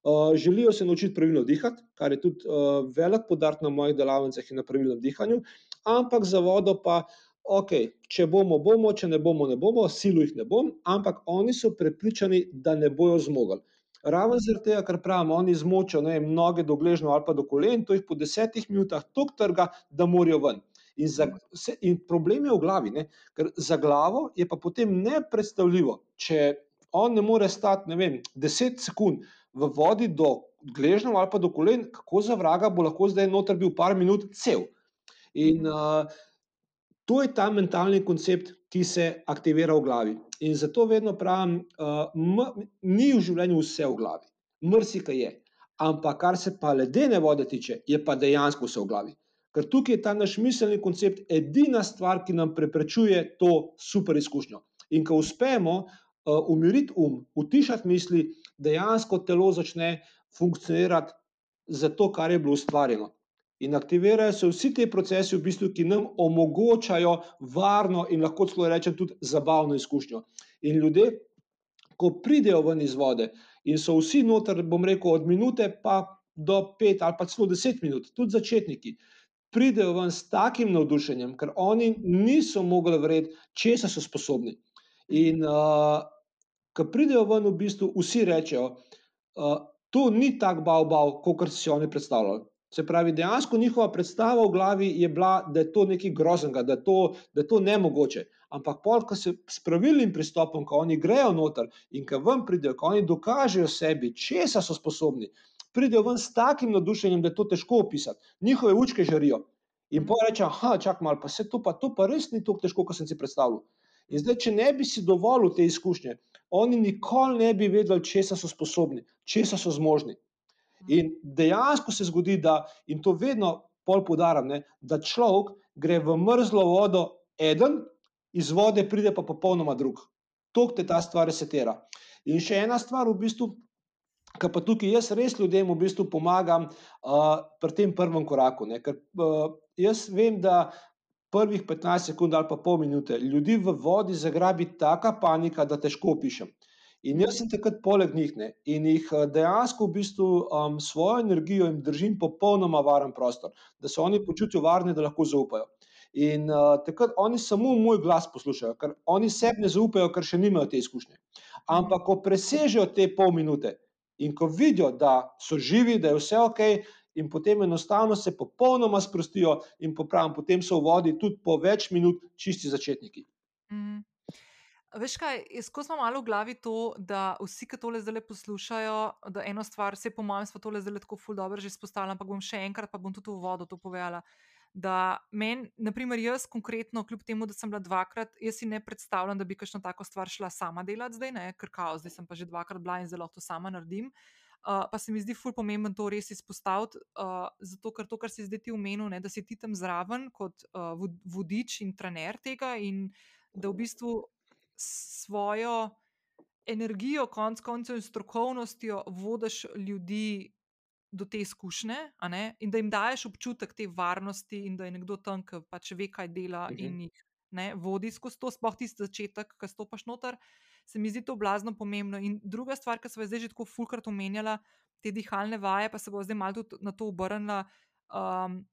Uh, želijo se naučiti pravilno dihati, kar je tudi uh, velik podarek na mojih delavnicah in na pravilnem dihanju, ampak za vodo pa ok, če bomo, bomo, če ne bomo, ne bomo, silu jih ne bom, ampak oni so prepričani, da ne bojo zmogli. Ravno zaradi tega, ker pravim, oni zmočijo noge do gležnja ali pa do kolen, to jih po desetih minutah tok trga, da morajo ven. In, za, se, in problem je v glavi, ne? ker za glavo je pa potem nepredstavljivo, če on ne more stati, ne vem, deset sekund v vodi do gležnja ali pa do kolen, kako za vraga bo lahko zdaj noter bil par minut cel. In uh, To je ta mentalni koncept, ki se aktivira v glavi. In zato vedno pravim, uh, ni v življenju vse v glavi, mrsika je. Ampak kar se pa ledene vode tiče, je pa dejansko vse v glavi. Ker tukaj je ta naš miselni koncept edina stvar, ki nam preprečuje to super izkušnjo. In ko uspemo umiriti um, utišati misli, dejansko telo začne funkcionirati za to, kar je bilo ustvarjeno. In aktivirajo se vsi ti procesi, v bistvu, ki nam omogočajo varno in lahko celo rečem tudi zabavno izkušnjo. In ljudje, ko pridejo ven iz vode in so vsi noter, bom rekel, od minute pa do pet ali pa celo deset minut, tudi začetniki, pridejo ven s takim navdušenjem, ker oni niso mogli verjeti, če so sposobni. In uh, ko pridejo ven, v bistvu vsi rečejo, uh, to ni tako bav, bav, kot si oni predstavljali. Se pravi, dejansko njihova predstava v glavi je bila, da je to nekaj groznega, da je to, da je to nemogoče. Ampak, pol, ko se s pravilnim pristopom, ko oni grejo noter in ko vam pridejo, ko oni dokažejo sebi, česa so sposobni, pridejo ven s takim nadušenjem, da je to težko opisati. Njihove učke žarijo. In pa reče, ah, čak malo, pa se to pa, to pa res ni tako težko, kot sem si predstavljal. In zdaj, če ne bi si dovolil te izkušnje, oni nikoli ne bi vedeli, česa so sposobni, česa so zmožni. In dejansko se zgodi, da, in to vedno pol podarim, ne, da človek gre v mrzlo vodo, eden, iz vode pride pa popolnoma drug. To te ta stvar resetira. In še ena stvar, v bistvu, ki pa tukaj jaz res ljudem v bistvu pomagam uh, pri tem prvem koraku. Ne, ker uh, jaz vem, da prvih 15 sekund ali pa pol minute ljudi v vodi zagrabi taka panika, da težko opišem. In jaz sem takrat poleg njih ne, in jih eh, dejansko v bistvu um, svojo energijo jim držim popolnoma varen prostor, da se oni počutijo varni, da lahko zaupajo. In uh, takrat oni samo moj glas poslušajo, ker oni sebi ne zaupajo, ker še nimajo te izkušnje. Ampak, ko presežejo te pol minute in ko vidijo, da so živi, da je vse ok, in potem enostavno se popolnoma sprostijo in popravim, potem so v vodi tudi po več minut čisti začetniki. Mm. Veš kaj, jaz ko smo malo v glavi to, da vsi, ki tole zdaj poslušajo, da eno stvar, vse po mojem, smo tole zdaj tako ful dobro že izpostavili, ampak bom še enkrat, pa bom tudi v vodo to povedala. Da meni, naprimer, jaz konkretno, kljub temu, da sem bila dvakrat, jaz si ne predstavljam, da bi kakšno tako stvar šla sama delati zdaj, ne, ker kao, zdaj sem pa že dvakrat bila in zelo to sama naredim. Uh, pa se mi zdi ful pomemben to res izpostaviti, uh, zato ker to, kar si zdaj ti omenil, ne, da si ti tam zraven kot uh, vodič in trener tega in da v bistvu svojo energijo, konc koncev in strokovnostjo vodiš ljudi do te izkušnje, in da jim daješ občutek te varnosti, in da je nekdo tam, ki pač ve, kaj dela uh -huh. in mhm. jih ne, vodi skozi to, sploh tisti začetek, ki stopiš noter. Se mi zdi to blazno pomembno. In druga stvar, ki smo zdaj že tako fulkrat omenjala, te dihalne vaje, pa se bo zdaj malo tudi na to obrnila. Um,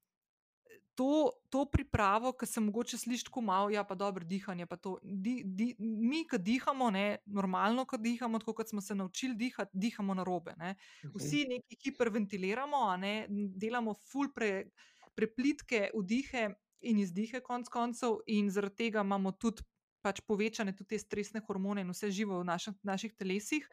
to, to pripravo, ki se mogoče sliši tako malo, ja, pa dobro dihanje. Pa di, di, mi, ki dihamo, ne, normalno, ki dihamo, tako kot smo se naučili dihati, dihamo na robe. Ne. Vsi neki hiperventiliramo, ne, delamo ful pre, preplitke vdihe in izdihe, konc koncev, in zaradi tega imamo tudi pač povečane tudi te stresne hormone in vse živo v naših, naših telesih.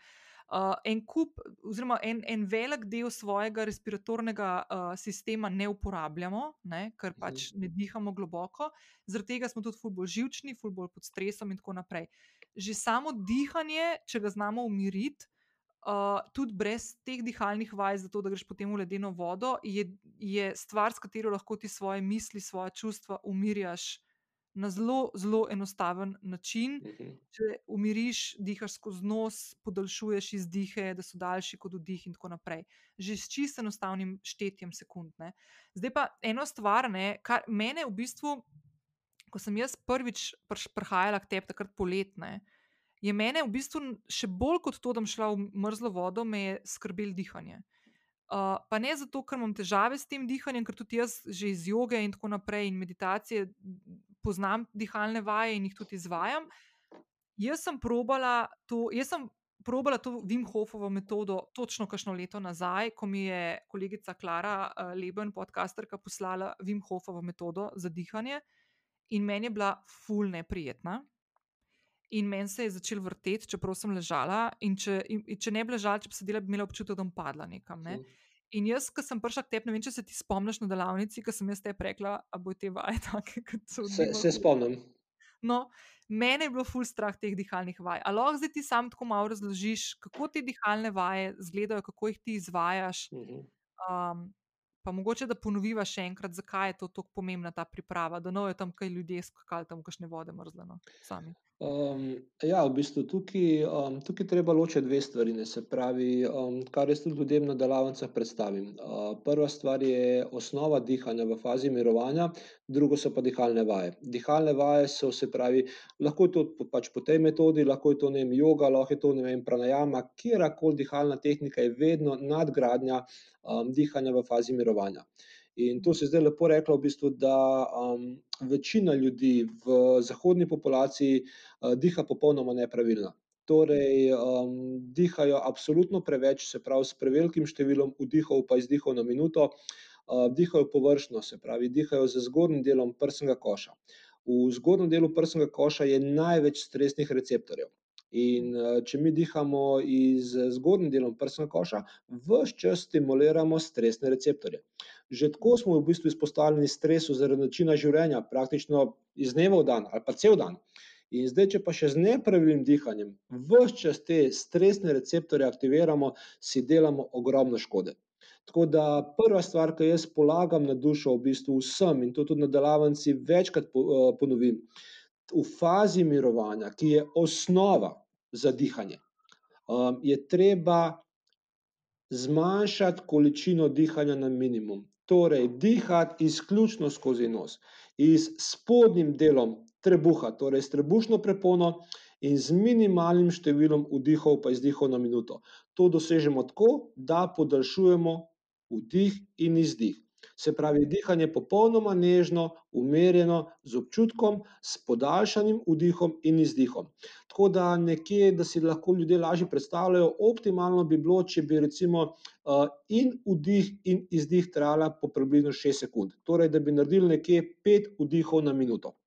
Uh, en kup, oziroma en, en velik del svojega respiratornega uh, sistema ne uporabljamo, ne, ker pač mhm. ne dihamo globoko, zaradi tega smo tudi ful bolj živčni, ful bolj pod stresom in tako naprej. Že samo dihanje, če ga znamo umiriti. Uh, tudi brez teh dihalnih vaj, zato da greš potem v ledeno vodo, je, je stvar, s katero lahko ti svoje misli, svoje čustva umirjaš na zelo, zelo enostaven način. Mhm. Če umiriš, dihaš skozi nos, podaljšuješ izdihe, da so daljši kot vdih, in tako naprej. Že s čisto enostavnim štetjem sekund. Ne. Zdaj pa ena stvar, ne, kar mene v bistvu, ko sem jaz prvič prihajala k tebi, takrat poletne. Je mene v bistvu še bolj kot to, da sem šla v mrzlo vodo, me je skrbelo dihanje. Uh, pa ne zato, ker imam težave s tem dihanjem, ker tudi jaz že iz joge in tako naprej in meditacije poznam dihalne vaje in jih tudi izvajam. Jaz sem probala to, jaz sem probala to Wim Hofovo metodo točno kakšno leto nazaj, ko mi je kolegica Klara uh, Leben, podcasterka, poslala Wim Hofovo metodo za dihanje in meni je bila ful neprijetna. In meni se je začel vrteti, čeprav sem ležala. In če, in, če ne bi ležala, če bi sedela, bi imela občutek, da bom padla nekam. Ne? In jaz, ko sem prišla k tebi, ne vem, če se ti spomniš na delavnici, ko sem jaz te rekla, da bo te vaje take, kot so. Se, se spomnim. No, mene je bilo ful strah teh dihalnih vaj. Ali lahko zdaj ti sam tako malo razložiš, kako te dihalne vaje izgledajo, kako jih ti izvajaš? Um, pa mogoče da ponoviva še enkrat, zakaj je to tako pomembna ta priprava, da no je tam kaj ljudje skakali tam, kakšne vode mrzleno sami. Um, ja, v bistvu tukaj, um, tukaj treba ločiti dve stvari. Ne, se pravi, um, kar jaz tudi ljudem na delavnicah predstavim. Uh, prva stvar je osnova dihanja v fazi mirovanja, drugo so pa dihalne vaje. Dihalne vaje so, se pravi, lahko je to pač po tej metodi, lahko je to ne vem, yoga, lahko je to ne vem, pranajama, kjerkoli dihalna tehnika je vedno nadgradnja um, dihanja v fazi mirovanja. In to se zdaj lepo reklo, v bistvu, da um, večina ljudi v zahodni populaciji uh, diha popolnoma nepravilno. Torej, um, dihajo absolutno preveč, se pravi, s prevelikim številom vdihov, pa izdihov na minuto, uh, dihajo površno, se pravi, dihajo z zgornjim delom prsnega koša. V zgornjem delu prsnega koša je največ stresnih receptorjev. In eh, če mi dihamo iz zgornjim delom prsnega koša, vse čas stimuliramo stresne receptorje. Že tako smo v bistvu izpostavljeni stresu zaradi načina življenja, praktično iz dneva v dan ali pa cel dan. In zdaj, če pa še z nepravilnim dihanjem, vse čas te stresne receptorje aktiviramo, si delamo ogromno škode. Tako da prva stvar, ki jaz polagam na dušo, v bistvu vsem in to tudi na delavnici večkrat eh, ponovim v fazi mirovanja, ki je osnova za dihanje, um, je treba zmanjšati količino dihanja na minimum. Torej, dihati izključno skozi nos, iz spodnjim delom trebuha, torej s trebušno prepono in z minimalnim številom vdihov in izdihov na minuto. To dosežemo tako, da podaljšujemo vdih in izdih. Se pravi, dihanje je popolnoma nežno, umirjeno, z občutkom, s podaljšanim vdihom in izdihom. Tako da nekje, da si lahko ljudje lažje predstavljajo, optimalno bi bilo, če bi recimo in vdih in izdih trajala po približno šest sekund. Torej, da bi naredili nekje pet vdihov na minuto.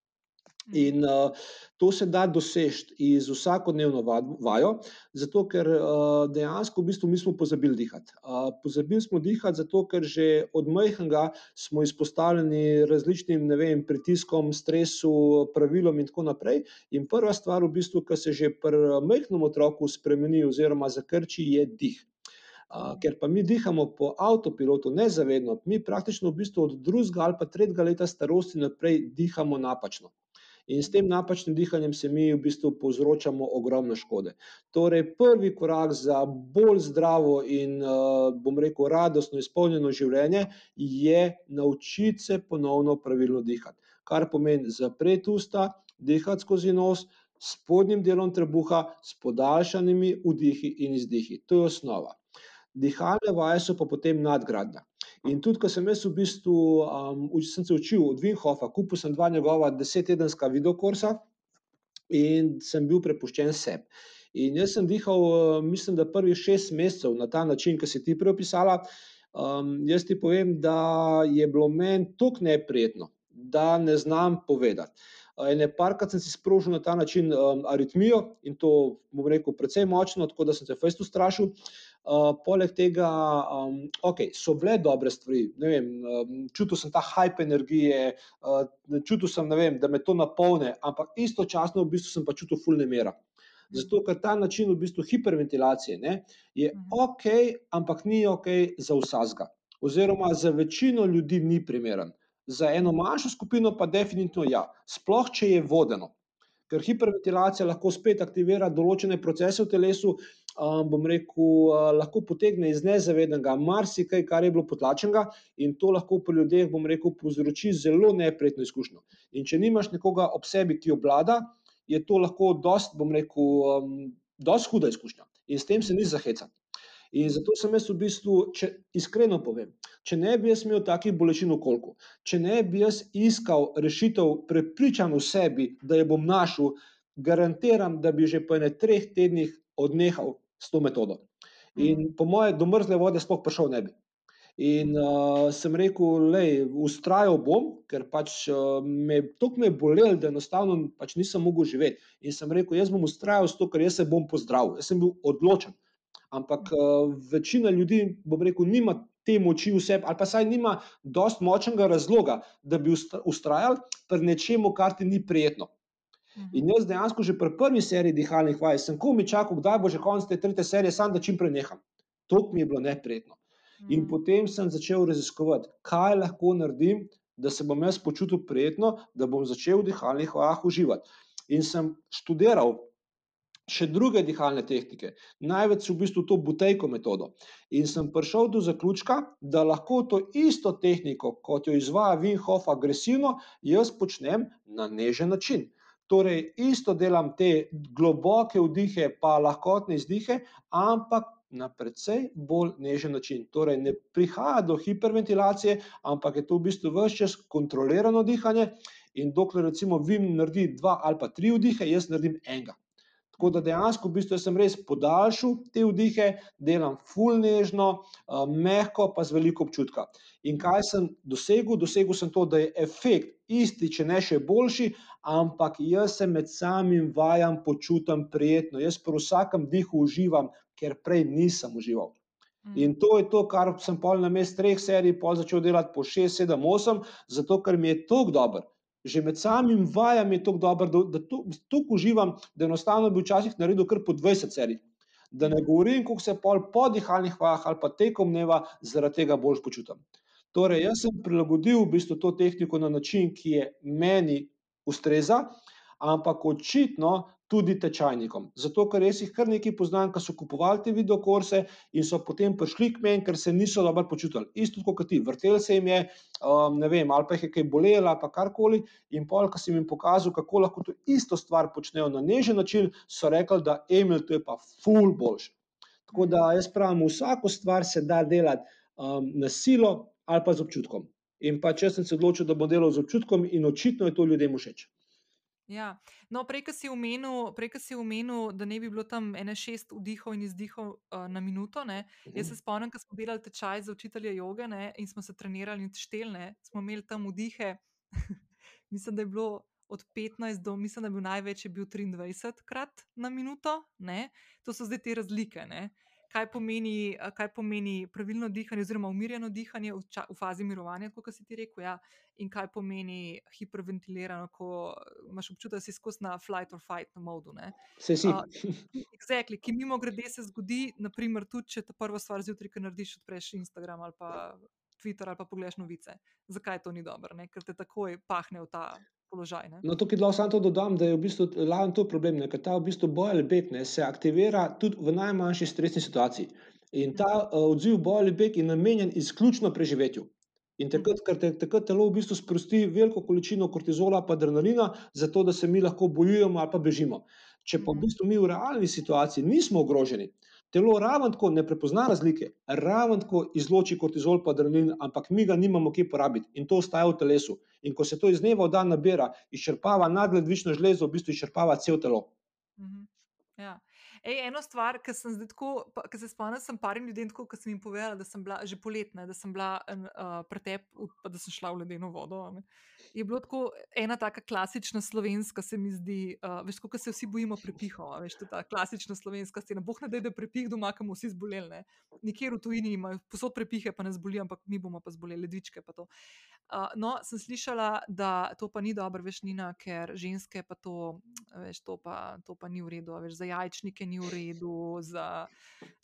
In uh, to se da doseči iz vsakodnevno vajo, zato ker uh, dejansko v bistvu mi smo pozabili dihati. Uh, pozabili smo dihati, zato ker že od majhnega smo izpostavljeni različnim vem, pritiskom, stresu, pravilom in tako naprej. In prva stvar, v bistvu, ki se že pri majhnem otroku spremeni oziroma zakrči, je dih. Uh, ker pa mi dihamo po avtopilotu, nezavedno, mi praktično v bistvu od drugega ali pa tretjega leta starosti naprej dihamo napačno. In s tem napačnim dihanjem se mi v bistvu povzročamo ogromno škode. Torej, prvi korak za bolj zdravo in, bom rekel, radostno izpolnjeno življenje je naučiti se ponovno pravilno dihati. Kar pomeni zapreti usta, dihati skozi nos, s spodnjim delom trebuha, s podaljšanimi vdihi in izdihi. To je osnova. Dihalne vaje so pa potem nadgradnja. In tudi, ko sem jaz v bistvu um, sem se učil od Vinhofa, kupil sem dva njegova desettedenska videokursa in sem bil prepuščen sebi. In jaz sem dihal, mislim, da prvih šest mesecev na ta način, ki si ti preopisala. Um, jaz ti povem, da je bilo meni tako neprijetno, da ne znam povedati. Ene parkrat sem si sprožil na ta način um, aritmijo in to, bom rekel, precej močno, tako da sem se fejstu strašil. Uh, poleg tega, um, okay, so bile dobre stvari. Vem, um, čutil sem ta hype energije, uh, čutil sem, vem, da me to napolne, ampak istočasno v bistvu sem pa čutil fulne mera. Zato, ker ta način v bistvu hiperventilacije ne, je mhm. ok, ampak ni ok za vsega. Oziroma, za večino ljudi ni primeren. Za eno manjšo skupino pa definitivno ja, sploh če je vodeno. Ker hiperventilacija lahko spet aktivira določene procese v telesu, um, bom rekel, uh, lahko potegne iz nezavednega marsikaj, kar je bilo potlačenega, in to lahko pri ljudeh, bom rekel, povzroči zelo neprijetno izkušnjo. In če nimaš nekoga ob sebi, ki oblada, je to lahko dost, bom rekel, um, dost huda izkušnja. In s tem se ni zahecati. In zato sem jaz v bistvu, če iskreno povem, če ne bi jaz imel takih bolečin v kolku, če ne bi jaz iskal rešitev, prepričan v sebi, da jo bom našel, garantiram, da bi že po enem treh tednih odnehal s to metodo. In mm. po moje, do mrzle vode sploh prišel ne bi. In uh, sem rekel, da ustrajal bom, ker pač uh, me tako me bolelo, da enostavno pač nisem mogel živeti. In sem rekel, jaz bom ustrajal s to, ker jaz se bom pozdravil. Jaz sem bil odločen. Ampak uh, večina ljudi, bom rekel, nima te moči v sebi, ali pa saj nima dovolj močnega razloga, da bi ustrajal pri nečemu, kar ti ni prijetno. Mhm. In jaz dejansko že pri prvi seriji dihalnih vaj sem komi čakal, kdaj bo že konec te tretje serije, sam da čim prej neham. To mi je bilo neprijetno. In mhm. potem sem začel raziskovati, kaj lahko naredim, da se bom jaz počutil prijetno, da bom začel v dihalnih vajah uživati. In sem študiral še druge dihalne tehnike, največ v bistvu to butejko metodo. In sem prišel do zaključka, da lahko to isto tehniko, kot jo izvaja Vinhof agresivno, jaz počnem na nežen način. Torej, isto delam te globoke vdihe, pa lahkotne izdihe, ampak na precej bolj nežen način. Torej, ne prihaja do hiperventilacije, ampak je to v bistvu vse čas kontrolirano dihanje. In dokler recimo Vim naredi dva ali pa tri vdihe, jaz naredim enega. Tako da dejansko v bistvu sem res podaljšal te vdihe, delam fulnežno, mehko, pa z veliko občutka. In kaj sem dosegel? Dosegel sem to, da je efekt isti, če ne še boljši, ampak jaz se med samim vajam počutim prijetno. Jaz pri vsakem dihu uživam, ker prej nisem užival. In to je to, kar sem pol na mestu treh serij, pol začel delati po šest, sedem, osem, zato ker mi je tako dobro že med samim vajem je tako dobro, da, da tako uživam, da enostavno bi včasih naredil kar po 20 serij. Da ne govorim, kako se pol po dihalnih vajah ali pa tekom dneva zaradi tega bolj počutim. Torej, jaz sem prilagodil v bistvu to tehniko na način, ki je meni ustreza, ampak očitno tudi tečajnikom. Zato, ker res jih kar nekaj poznam, ki so kupovali te videokurse in so potem prišli k meni, ker se niso dobro počutili. Isto kot ti, vrtel se jim je, um, ne vem, ali pa jih je kaj bolelo, ali pa karkoli. In pol, ko sem jim pokazal, kako lahko to isto stvar počnejo na nežen način, so rekli, da Emil, to je pa full boljš. Tako da jaz pravim, vsako stvar se da delati um, na silo ali pa z občutkom. In pa če sem se odločil, da bom delal z občutkom, in očitno je to ljudem všeč. Ja. No, prej, ki si omenil, da ne bi bilo tam ene šest vdihov in izdihov uh, na minuto. Ne? Jaz se mhm. spomnim, ko smo delali tečaj za učitelje joge ne? in smo se trenirali in štelne, smo imeli tam vdihe. mislim, da je bilo od 15 do, mislim, da je bil največji, bil 23 krat na minuto. Ne? To so zdaj te razlike. Ne? Kaj pomeni, kaj pomeni pravilno dihanje, oziroma umirjeno dihanje v, ča, v fazi mirovanja, kot si ti rekel, ja, in kaj pomeni hiperventilirano, ko imaš občutek, da si skozi na flight or fight modu. Se si. Uh, exactly, ki mimo grede se zgodi, naprimer, tudi če ta prva stvar zjutraj, ki narediš, odpreš Instagram ali pa Twitter ali pa pogledaš novice. Zakaj to ni dobro? Ne? Ker te takoj pahne v ta položaj. Ne? No, tukaj lahko samo to dodam, da je v bistvu glavni to problem, ker ta v bistvu boj ali beg ne, se aktivira tudi v najmanjši stresni situaciji. In ta uh, odziv boj ali beg je namenjen izključno preživetju. In takrat, ker te, takrat telo v bistvu sprosti veliko količino kortizola in adrenalina, zato da se mi lahko bojujemo ali pa bežimo. Če pa v bistvu mi v realni situaciji nismo ogroženi, Telo ravno tako ne prepozna razlike, ravno tako izloči kortizol, pa adrenalin, ampak mi ga nimamo kje porabiti in to ostaja v telesu. In ko se to iz dneva v dan nabira, izčrpava nadledvično železo, v bistvu izčrpava cel telo. Mhm. Ja. Ej, eno stvar, ki sem zdaj tako, ki se spomnim, sem parim ljudem tako, ki sem jim povedala, da sem bila že poletna, da sem bila uh, pretep, pa da sem šla v ledeno vodo. Ne. Je bilo tako ena taka klasična slovenska, se mi zdi, uh, veš, kako se vsi bojimo prepihov, veš, ta klasična slovenska scena. Boh ne da, je prepih doma, kam vsi zboleli. Nikjer v tujini imajo posod prepihe, pa ne zbolijo, ampak mi bomo pa zboleli, ledvičke pa to. Uh, no, sem slišala, da to pa ni dobro, veš, Nina, ker ženske pa to, veš, to pa, to pa ni v redu, veš, za jajčnike ni v redu, za,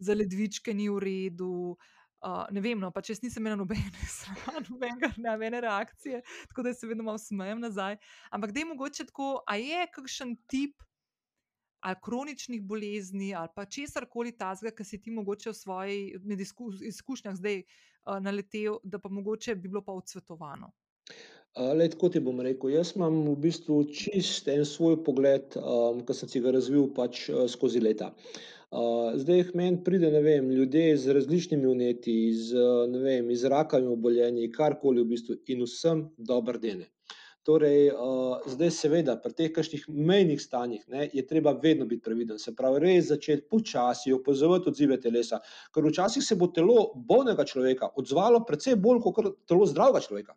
za ledvičke ni v redu. Uh, ne vem, no, če nisem imela nobene, nobenega, nobene reakcije, tako da se vedno malo smejem nazaj. Ampak da je mogoče tako, a je kakšen tip ali kroničnih bolezni ali pa česar koli tazga, ki si ti mogoče v svojih izkušnjah zdaj uh, naletel, da pa mogoče bi bilo pa odsvetovano. Le, tako ti bom rekel. Jaz imam v bistvu čist en svoj pogled, um, ki sem si ga razvil pač uh, skozi leta. Uh, zdaj, meni pride, ne vem, ljudje z različnimi uneti, iz, ne vem, iz rakavimi obolenji, karkoli v bistvu, in vsem dober den. Torej, uh, zdaj, seveda, pri teh kakšnih mejnih stanjih ne, je treba vedno biti previden, se pravi, res začeti počasi opazovati odzive telesa. Ker včasih se bo telo bolnega človeka odzvalo precej bolj kot telo zdravega človeka.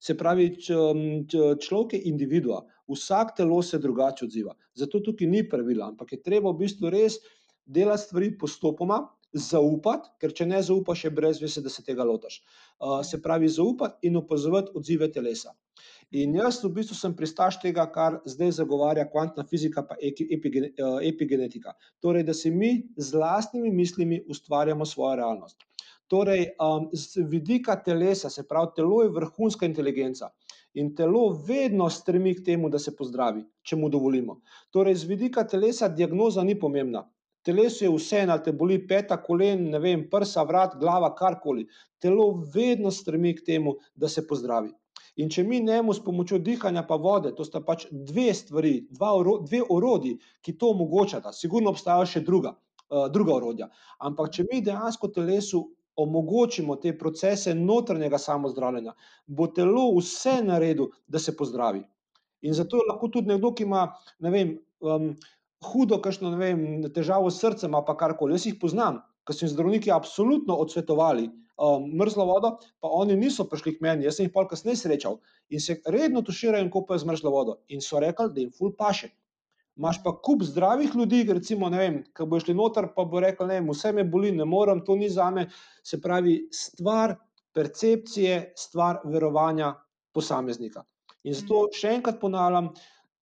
Se pravi, človek je individua, vsak telo se drugače odziva. Zato tukaj ni pravila, ampak je treba v bistvu res delati stvari postopoma, zaupati, ker če ne zaupaš, je brez vese, da se tega lotaš. Uh, se pravi, zaupati in opazovati odzive telesa. In jaz v bistvu sem pristaš tega, kar zdaj zagovarja kvantna fizika in epigenetika. Torej, da si mi z vlastnimi mislimi ustvarjamo svojo realnost. Torej, um, z vidika telesa, se pravi, telo je vrhunska inteligenca. In telo vedno stremi k temu, da se pozdravi, če mu dovolimo. Torej, z vidika telesa diagnoza ni pomembna. Telesu je vse, ali te boli peta, kolen, ne vem, prsa, vrat, glava, karkoli. Telo vedno stremi k temu, da se pozdravi. In če mi njemu s pomočjo dihanja pa vode, to sta pač dve stvari, dva, dve orodji, ki to omogočata, sigurno obstajajo še druga, uh, druga orodja. Ampak če mi dejansko telesu omogočimo te procese notranjega samozdravljenja, bo telo vse naredilo, da se pozdravi. In zato je lahko tudi nekdo, ki ima, ne vem, um, hudo, kakšno, vem, težavo s srcem ali karkoli. Jaz jih poznam, ker so jim zdravniki absolutno odsvetovali, um, mrzlo vodo, pa oni niso prišli k meni, jaz sem jih pa kasneje srečal in se redno tuširajo in kopajo z mrzlo vodo. In so rekli, da jim ful paše. Imáš pa kup zdravih ljudi, recimo, ne vem, ki bo šli noter, pa bo rekel, ne, vse me boli, ne morem, to ni za me. Se pravi, stvar percepcije, stvar verovanja posameznika. In zato mhm. še enkrat ponavljam,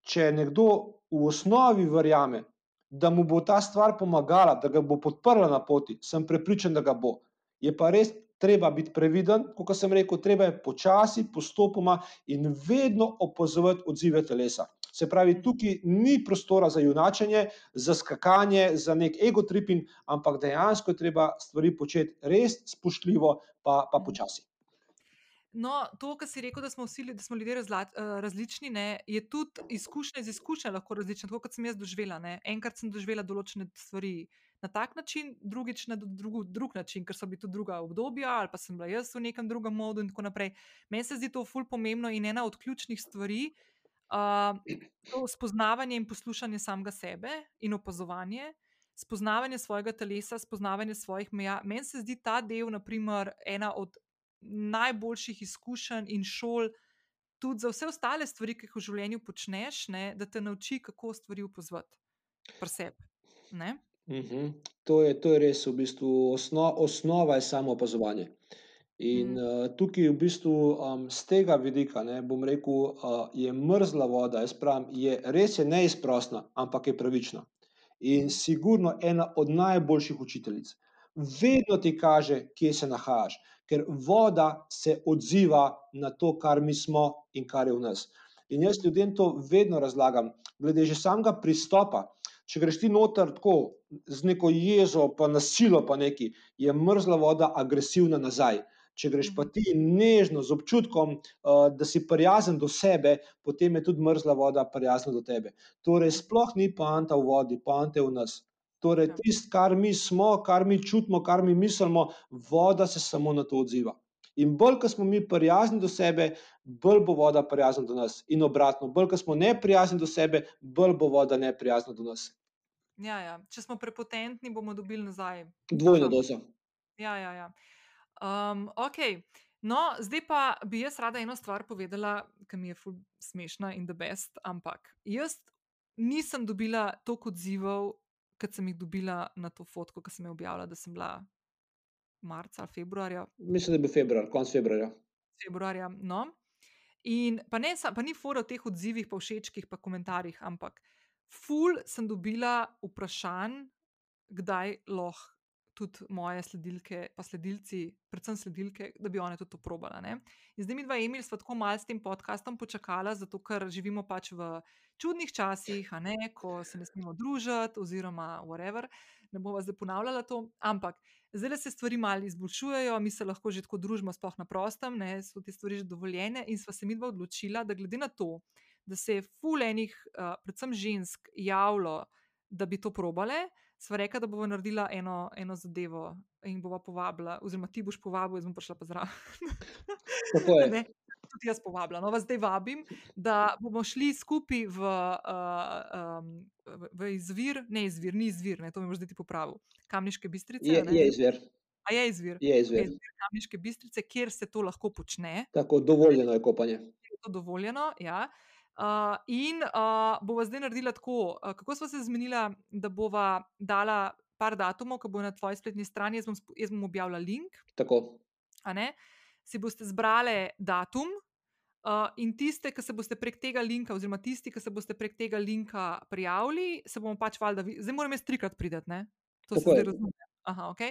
če nekdo v osnovi verjame, da mu bo ta stvar pomagala, da ga bo podprla na poti, sem prepričan, da ga bo. Je pa res treba biti previden, kot sem rekel, treba je počasi, postopoma in vedno opazovati odzive telesa. Se pravi, tukaj ni prostora za junačenje, za skakanje, za nek ego tripping, ampak dejansko je treba stvari početi res spoštljivo, pa, pa počasi. No, to, kar si rekel, da smo vsi da smo ljudje razla, različni, ne, je tudi izkušnja iz izkušnje lahko različna. Tako kot sem jaz doživela. Ne. Enkrat sem doživela določene stvari na tak način, drugič na drug, drug način, ker so bili tudi druga obdobja, ali pa sem bila jaz v nekem drugem modu in tako naprej. Meni se zdi to ful pomembno in ena od ključnih stvari. To spoznavanje in poslušanje samega sebe in opazovanje, spoznavanje svojega telesa, spoznavanje svojih meja. Meni se zdi ta del, naprimer, ena od najboljših izkušenj in šol, tudi za vse ostale stvari, ki jih v življenju počneš, ne, da te nauči, kako stvari upozoriti pri sebi. Uh -huh. to, to je res, v bistvu osno, osnova je samo opazovanje. In mm. uh, tukaj, v bistvu, um, z tega vidika, ne, bom rekel, uh, je mrzla voda, jaz pravim, je res je neizprostna, ampak je pravična. In sigurno ena od najboljših učiteljic. Vedno ti kaže, kje se nahajaš, ker voda se odziva na to, kar mi smo in kar je v nas. In jaz ljudem to vedno razlagam, glede že samega pristopa. Če greš ti noter tako z neko jezo, pa nasilo, pa neki, je mrzla voda agresivna nazaj. Če greš pa ti nežno, z občutkom, uh, da si prijazen do sebe, potem je tudi mrzla voda prijazna do tebe. Torej, sploh ni poanta v vodi, poanta je v nas. Torej, ja. tisto, kar mi smo, kar mi čutimo, kar mi mislimo, voda se samo na to odziva. In bolj, ko smo mi prijazni do sebe, bolj bo voda prijazna do nas. In obratno, bolj, ko smo neprijazni do sebe, bolj bo voda neprijazna do nas. Ja, ja. Če smo prepotentni, bomo dobili nazaj. Dvojno dozo. Ja, ja, ja. Um, ok. No, zdaj pa bi jaz rada eno stvar povedala, ki mi je smešna in the best, ampak jaz nisem dobila toliko odzivov, kot sem jih dobila na to fotko, ki sem jo objavila, da sem bila marca ali februarja. Mislim, da je bil februar, konc februarja. Februarja. No. In pa, ne, pa ni fora v teh odzivih, pa všečkih, pa komentarjih, ampak ful sem dobila vprašanj, kdaj lahko tudi moje sledilke, pa sledilci, predvsem sledilke, da bi one tudi to probala. Ne? In zdaj mi dva Emil sva tako malce s tem podkastom počakala, zato ker živimo pač v čudnih časih, ne? ko se ne smemo družiti, oziroma whatever. Ne bomo zdaj ponavljala to, ampak zdaj se stvari malo izboljšujejo, mi se lahko že tako družimo, sploh na prostem, ne? so te stvari že dovoljene, in sva se mi dva odločila, da glede na to, da se je fulenih, uh, predvsem žensk, javilo, da bi to probale. Sva rekla, da bomo naredila eno, eno zadevo in bomo povabila, oziroma ti boš povabil, jaz bom prišla pa zraven. Tako je. Tudi jaz povabila. No, vas zdaj vabim, da bomo šli skupaj v, uh, um, v izvir, ne izvir, ni izvir, ne, to mi boš zdaj ti popravil. Kamniške bistrice. Je, je izvir. A je izvir? Je izvir. Je izvir Kamniške bistrice, kjer se to lahko počne. Tako, dovoljeno je kopanje. Je to dovoljeno, ja. Uh, Uh, in uh, bova zdaj naredila tako, uh, kako smo se zmenila, da bova dala par datumov, ki bo na tvoji spletni strani, jaz bom, jaz bom objavila link. Tako. Si boste zbrali datum. Uh, in tiste, ki se boste prek tega linka, oziroma tisti, ki se boste prek tega linka prijavili, se bomo pač valjda, zdaj moram jaz trikrat priti. To se zdaj razume. Aha, ok,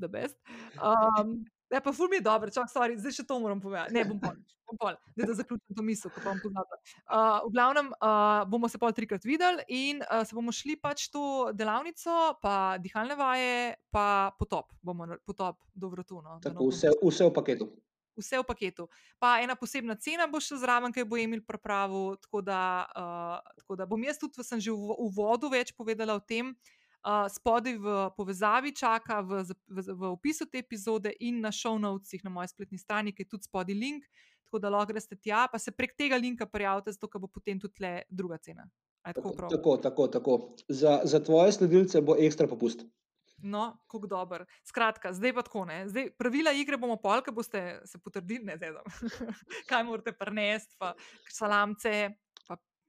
the best. Um, Ja, pa ful mi je dobro, čak, sorry, zdaj še to moram povedati. Ne, bom pol, bom pol, da, da zaključim to misel, ko bom poznala. Uh, v glavnem, uh, bomo se pol trikrat videli in uh, se bomo šli pač to delavnico, pa dihalne vaje, pa potop, bomo potop do vratu. No, Tako, vse, vse v paketu. Vse v paketu. Pa ena posebna cena bo še zraven, kaj bo Emil pripravil. Tako da, uh, tako da bom jaz tudi, sem že v uvodu več povedala o tem, uh, uh, spodaj v povezavi čaka, v, v, v opisu te epizode in na show notesih na moji spletni strani, ki je tudi spodaj link, tako da lahko greste tja, pa se prek tega linka prijavite, zato bo potem tudi le druga cena. Tako, tako, tako, tako. Za, za tvoje sledilce bo ekstra popust. No, kako dober. Skratka, zdaj pa tako. Zdaj, pravila igre bomo pol, ki boste se potrdili, ne zdaj. Kaj morate prenesti, pa salamce,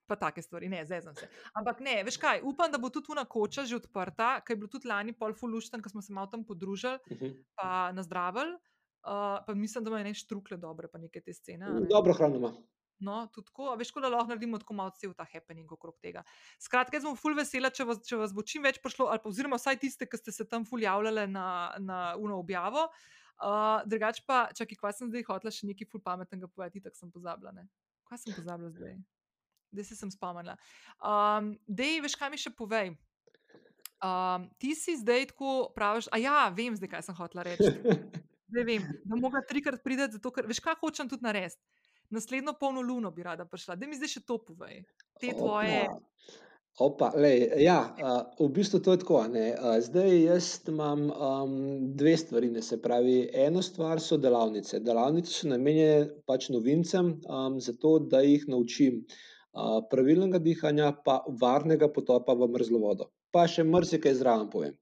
pa take stvari, ne, zdaj sem se. Ampak ne, veš kaj, upam, da bo tudi tu na koča že odprta, ker je bilo tudi lani pol fulušten, ko smo se malo tam podružili, uh mhm. -huh. pa nazdravili. Uh, pa mislim, da ima nekaj štrukle dobre, pa neke te scene. Ne? Dobro hrano ima. No, tudi tako, veš, da lahko naredimo tako malo cel ta happening okrog tega. Skratka, jaz sem ful vesela, če vas, če vas bo čim več prišlo, ali pa oziroma vsaj tiste, ki ste se tam ful javljali na, na uno objavo. Uh, drugač pa, čakaj, kva sem zdaj hotla še nekaj ful pametnega povedati, tako sem pozabila. Ne? Kaj sem pozabila zdaj? Da se sem spomnila. Um, Dej, veš, kaj mi še povej? Um, ti si zdaj tako praviš, a ja, vem zdaj, kaj sem hotela reči. Zdaj vem, da moga trikrat priti, zato ker veš, kaj hočem tudi narediti. Naslednjo polno luno bi rada prišla. Da mi zdaj še to povej. Te tvoje. Opa. Opa, lej, ja, v bistvu to je tako. Ne. Zdaj jaz imam um, dve stvari. Ne. Se pravi, eno stvar so delavnice. Delavnice so namenjene pač novincem, um, zato da jih naučim uh, pravilnega dihanja, pa varnega potopa v mrzlo vodo. Pa še marsikaj zraven povem.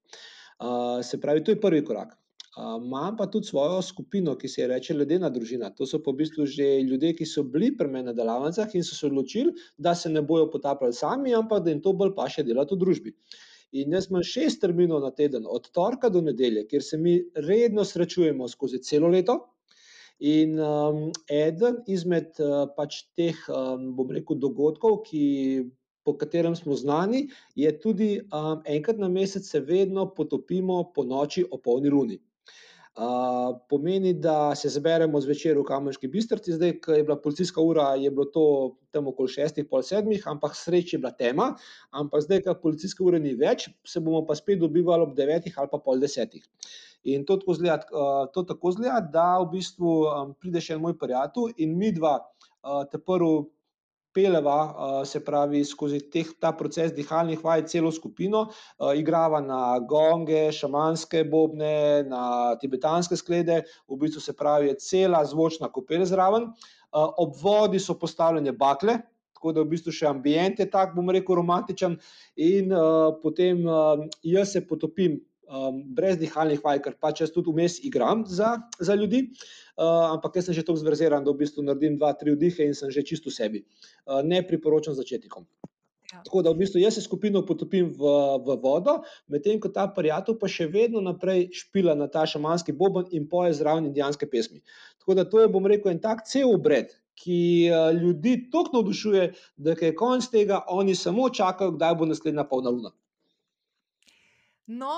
Se pravi, to je prvi korak. Imam pa tudi svojo skupino, ki se je reče Ledena družina. To so pa v bistvu že ljudje, ki so bili pri meni na delavnicah in so se odločili, da se ne bojo potapljali sami, ampak da jim to bolj paše delati v družbi. In jaz imam šest terminov na teden, od torka do nedelje, kjer se mi redno srečujemo skozi celo leto. In um, eden izmed uh, pač teh, um, bom rekel, dogodkov, ki. Po katerem smo znani, je tudi um, enkrat na mesec, se vedno potopimo po noči o polni luni. Uh, pomeni, da se zberemo zvečer v Kamerski bistrci, zdaj, ko je bila policijska ura, je bilo to tam okoli šestih, pol sedmih, ampak sreč je bila tema. Ampak zdaj, ko policijske ure ni več, se bomo pa spet dobivali ob devetih ali pa pol desetih. In to tako zgleda, uh, to tako zgleda da v bistvu um, pride še en moj prijatelj in mi dva uh, te prvo peleva, se pravi, skozi teh, ta proces dihalnih vaj, celo skupino, igrava na gonge, šamanske bobne, na tibetanske sklede, v bistvu se pravi, cela zvočna kopel zraven. Ob vodi so postavljene bakle. Tako da v bistvu še ambient je tak, bom rekel, romantičen, in potem jaz se potopim um, brez dihalnih vaj, ker pač jaz tudi vmes igram za, za ljudi. Uh, ampak jaz sem že tako zverziran, da v bistvu naredim dva, tri vdihe in sem že čisto sebi. Uh, ne priporočam začetnikom. Ja. Tako da v bistvu jaz se skupino potopim v, v vodo, medtem ko ta prijatelj pa še vedno naprej špila na ta šamanski boben in poje zraven indijanske pesmi. Tako da to je, bom rekel, en tak cel obred, ki ljudi toliko navdušuje, da je konc tega, oni samo čakajo, kdaj bo naslednja polna luna. No,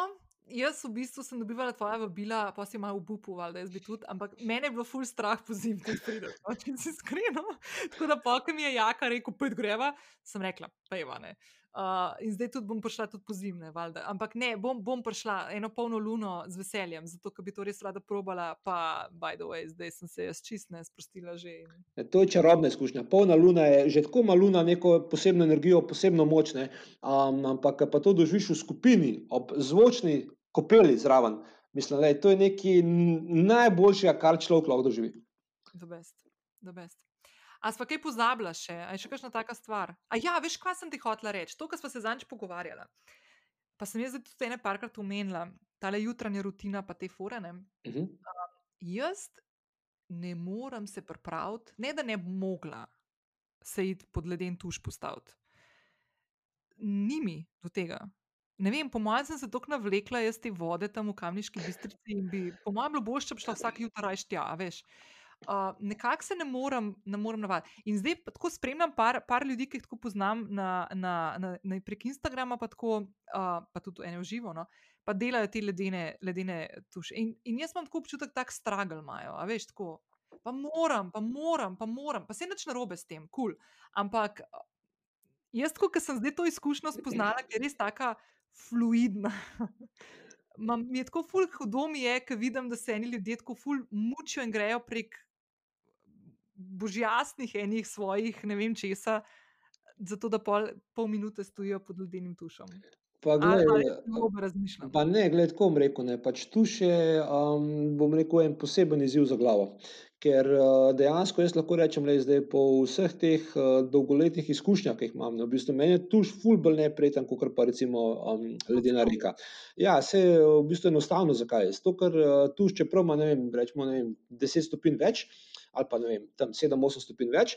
Jaz v bistvu sem dobivala tvoja vabila, pa si malo upupovala, da jaz bi tudi, ampak mene je bilo ful strah po zimi, da pridem, če si iskreno. Tako da, pa, ko mi je jaka rekel, pet greva, sem rekla, pa je vane. Uh, in zdaj tudi bom prišla tudi po zimne, valjda. ampak ne, bom, bom prišla eno polno luno z veseljem, zato ker bi to res rada probala. Pa, by the way, zdaj sem se jaz čistne sprostila že. E, to je čarobna izkušnja. Polna luna je že tako ima luna neko posebno energijo, posebno močne, um, ampak pa to doživiš v skupini, ob zvočni kopeli zraven. Mislim, da je to nekaj najboljšega, kar človek lahko doživi. A smo kaj pozabili še? A je še kakšna taka stvar? A ja, veš, kaj sem ti hotela reči? To, kar smo se zanj pogovarjali. Pa sem jaz tudi ene parkrat omenila, ta jutranja rutina, pa te forane. Uh -huh. uh, jaz ne morem se pripraviti, ne da ne bi mogla se iti pod leden tuš postaviti. Ni mi do tega. Ne vem, po mojem sem se tako navlekla, jaz te vode tam v kamniški bistrici in bi, po mojem, bilo boljše, če bi šla vsak jutro rajš tja, veš. Uh, Nekako se ne morem, ne morem navaditi. In zdaj tako spremljam par, par ljudi, ki jih tako poznam na, na, na, na prek Instagrama, pa, tako, uh, pa tudi eno živo, no, pa delajo te ledene, ledene tuše. In, in jaz imam tako občutek, da tak stragl imajo, veš, tako. Pa moram, pa moram, pa moram, pa se nič narobe s tem, kul. Cool. Ampak jaz, ko sem zdaj to izkušnjo spoznala, ker je res taka fluidna. Mam, mi je tako ful hudo, mi je, ker vidim, da se eni ljudje tako ful mučijo in grejo prek božjasnih enih svojih, ne vem česa, zato da pol, pol minute stojijo pod ledenim tušom. Pa, gled, pa ne, gled, kom rekel, ne, pač tu še, um, bom rekel, en poseben izziv za glavo. Ker uh, dejansko jaz lahko rečem, da je po vseh teh uh, dolgoletnih izkušnjah, ki jih imam, ne, v bistvu meni je tuš ful bolj nepreten, kot pa recimo um, ledena reka. Ja, se je v bistvu enostavno, zakaj je. Zato, ker uh, tuš, čeprav ima, ne vem, rečemo, ne vem, 10 stopinj več, ali pa ne vem, tam 7-8 stopinj več,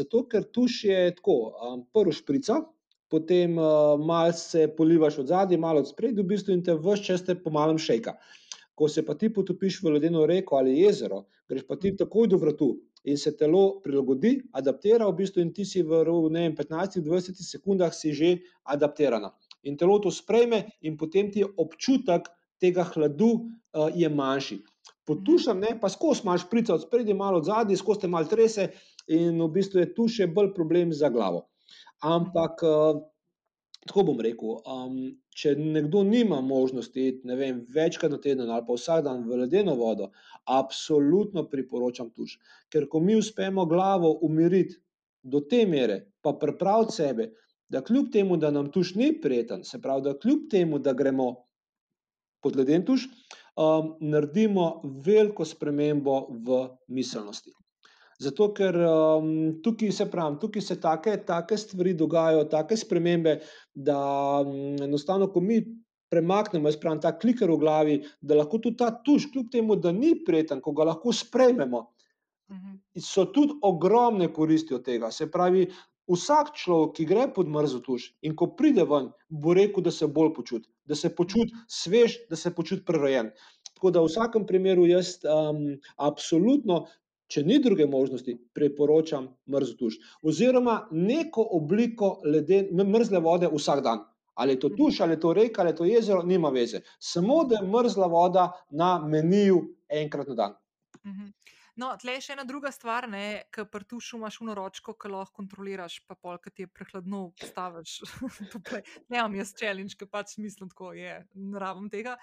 zato ker tuš je tako, um, prvo šprica, potem uh, malo se polivaš od zadaj, malo od spredaj, v bistvu in te vse čas te pomalem šejka. Ko se pa ti potopiš v ledeno reko ali jezero, greš pa ti takoj do vratu in se telo prilagodi, adaptira v bistvu in ti si v 15-20 sekundah si že adaptirana. In telo to sprejme in potem ti občutek tega hladu uh, je manjši. Potušam, ne, pa skozi imaš prica od spredaj, malo od zadaj, skozi te malo trese in v bistvu je tu še bolj problem za glavo. Ampak, uh, tako bom rekel, um, če nekdo nima možnosti, ne vem, večkrat na teden ali pa vsak dan v ledeno vodo, absolutno priporočam tuš. Ker ko mi uspemo glavo umiriti do te mere, pa pripraviti sebe, da kljub temu, da nam tuš ni prijeten, se pravi, da kljub temu, da gremo pod leden tuš, um, naredimo veliko spremembo v miselnosti. Zato, ker um, tukaj se pravi, tukaj se take, take stvari dogajajo, take spremembe, da um, enostavno, ko mi premaknemo, jaz pravim, ta kliker v glavi, da lahko tudi ta tuš, kljub temu, da ni prijeten, ko ga lahko sprejmemo, mhm. so tudi ogromne koristi od tega. Se pravi, vsak človek, ki gre pod mrzlo tuš in ko pride ven, bo rekel, da se bolj počuti, da se počuti svež, da se počuti prerojen. Tako da v vsakem primeru jaz um, absolutno če ni druge možnosti, priporočam mrzlo tuš. Oziroma neko obliko leden, mrzle vode vsak dan. Ali je to tuš, ali je to reka, ali je to jezero, nima veze. Samo da je mrzla voda na meniju enkrat na dan. Mhm. No, tle je še ena druga stvar, ki pri tušu imaš uno ročko, ki lahko kontroliraš, pa pol, ki ti je prehladno, postaviš. ne imam jaz challenge, ki pač mislim, tako je, ne rabim tega.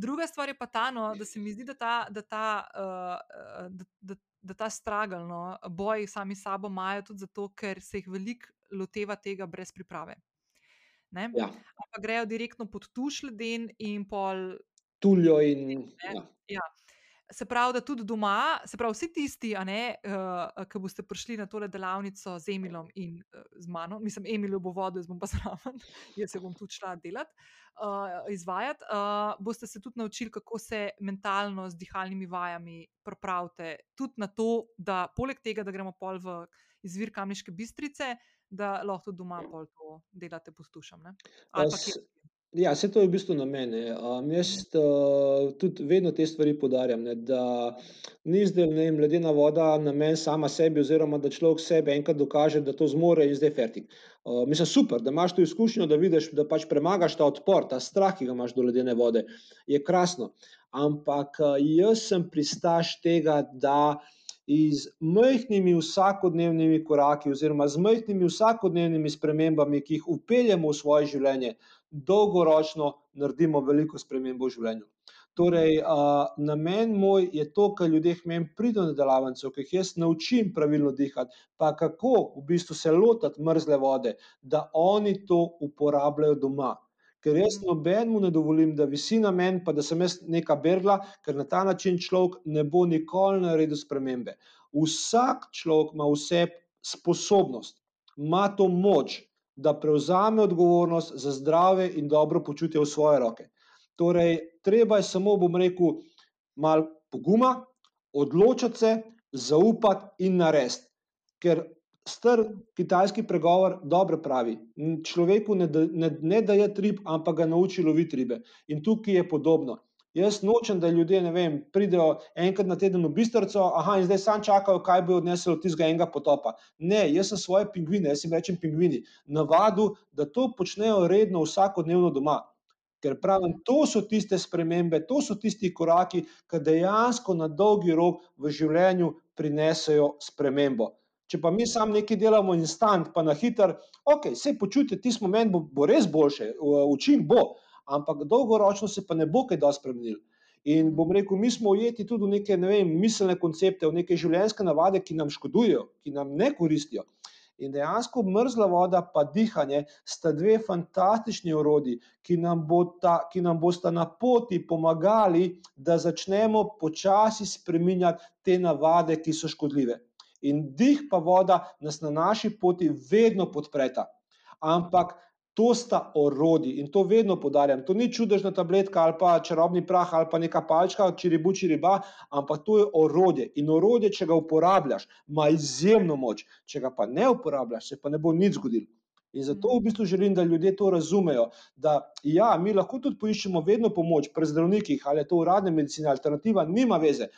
Druga stvar je pa ta, no, da se mi zdi, da ta, da ta, uh, da, da da ta stragalno boj sami sabo imajo tudi zato, ker se jih veliko loteva tega brez priprave. Ja. Ampak grejo direktno pod tuš leden in pol. Tuljo in. Ja. Ja. Se pravi, da tudi doma, se pravi, vsi tisti, uh, ki boste prišli na tole delavnico z Emilom in uh, z mano, mislim, Emil bo vodil, jaz bom pa zraven, jaz se bom tudi šla delati, uh, izvajati. Uh, boste se tudi naučili, kako se mentalno z dihalnimi vajami pripravite, tudi na to, da poleg tega, da gremo pol v izvir kamniške bistrice, da lahko tudi doma pol to delate, poslušam. Ali pa kje. Ja, vse to je v bistvu na meni. Um, jaz uh, tudi vedno te stvari podarjam, ne, da ni zdaj ne vem, ledena voda na meni sama sebi, oziroma da človek sebe enkrat dokaže, da to zmore in zdaj fertik. Uh, mislim, super, da imaš to izkušnjo, da vidiš, da pač premagaš ta odpor, ta strah, ki ga imaš do ledene vode. Je krasno. Ampak uh, jaz sem pristaš tega, da z majhnimi vsakodnevnimi koraki, oziroma z majhnimi vsakodnevnimi spremembami, ki jih upeljemo v svoje življenje, dolgoročno naredimo veliko spremembo v življenju. Torej, uh, namen moj je to, kar ljudje meni pridejo na delavnico, ki jih jaz naučim pravilno dihati, pa kako v bistvu se lotiti mrzle vode, da oni to uporabljajo doma. Ker jaz nobenemu ne dovolim, da visi na meni, pa da sem jaz neka bergla, ker na ta način človek ne bo nikoli naredil spremembe. Vsak človek ima vse sposobnost, ima to moč, da prevzame odgovornost za zdrave in dobro počutje v svoje roke. Torej, treba je samo, bom rekel, malo poguma, odločiti se, zaupati in narediti. Ker star kitajski pregovor dobro pravi: človeku ne, ne, ne da je rib, ampak ga nauči loviti ribe. In tukaj je podobno. Jaz nočem, da ljudje vem, pridejo enkrat na teden v bistrco, aha, in zdaj sam čakajo, kaj bo odneslo tistega enega potopa. Ne, jaz sem svoje pingvine, jaz jim rečem pingvini, navadu, da to počnejo redno vsakodnevno doma. Ker pravim, to so tiste spremembe, to so tisti koraki, ki dejansko na dolgi rok v življenju prinesejo spremembo. Če pa mi sami nekaj delamo instant, pa na hiter, ok, se počutite, tisti moment bo, bo res boljše, učin bo ampak dolgoročno se pa ne bo kaj dosti spremenil. In bom rekel, mi smo ujeti tudi v neke ne vem, miselne koncepte, v neke življenjske navade, ki nam škodujejo, ki nam ne koristijo. In dejansko mrzla voda in dihanje sta dve fantastični orodji, ki nam, bo ta, ki nam bosta na poti pomagali, da začnemo počasi spremenjati te navade, ki so škodljive. In dih pa voda nas na naši poti vedno podpreta. Ampak To sta orodji in to vedno podarjam. To ni čudežna tabletka ali pa čarobni prah ali pa neka palčka, čiribuči riba, ampak to je orodje. In orodje, če ga uporabljaš, ima izjemno moč, če ga pa ne uporabljaš, se pa ne bo nič zgodilo. In zato v bistvu želim, da ljudje to razumejo, da ja, mi lahko tudi poiščemo vedno pomoč pri zdravnikih ali je to uradna medicina, alternativa, nima veze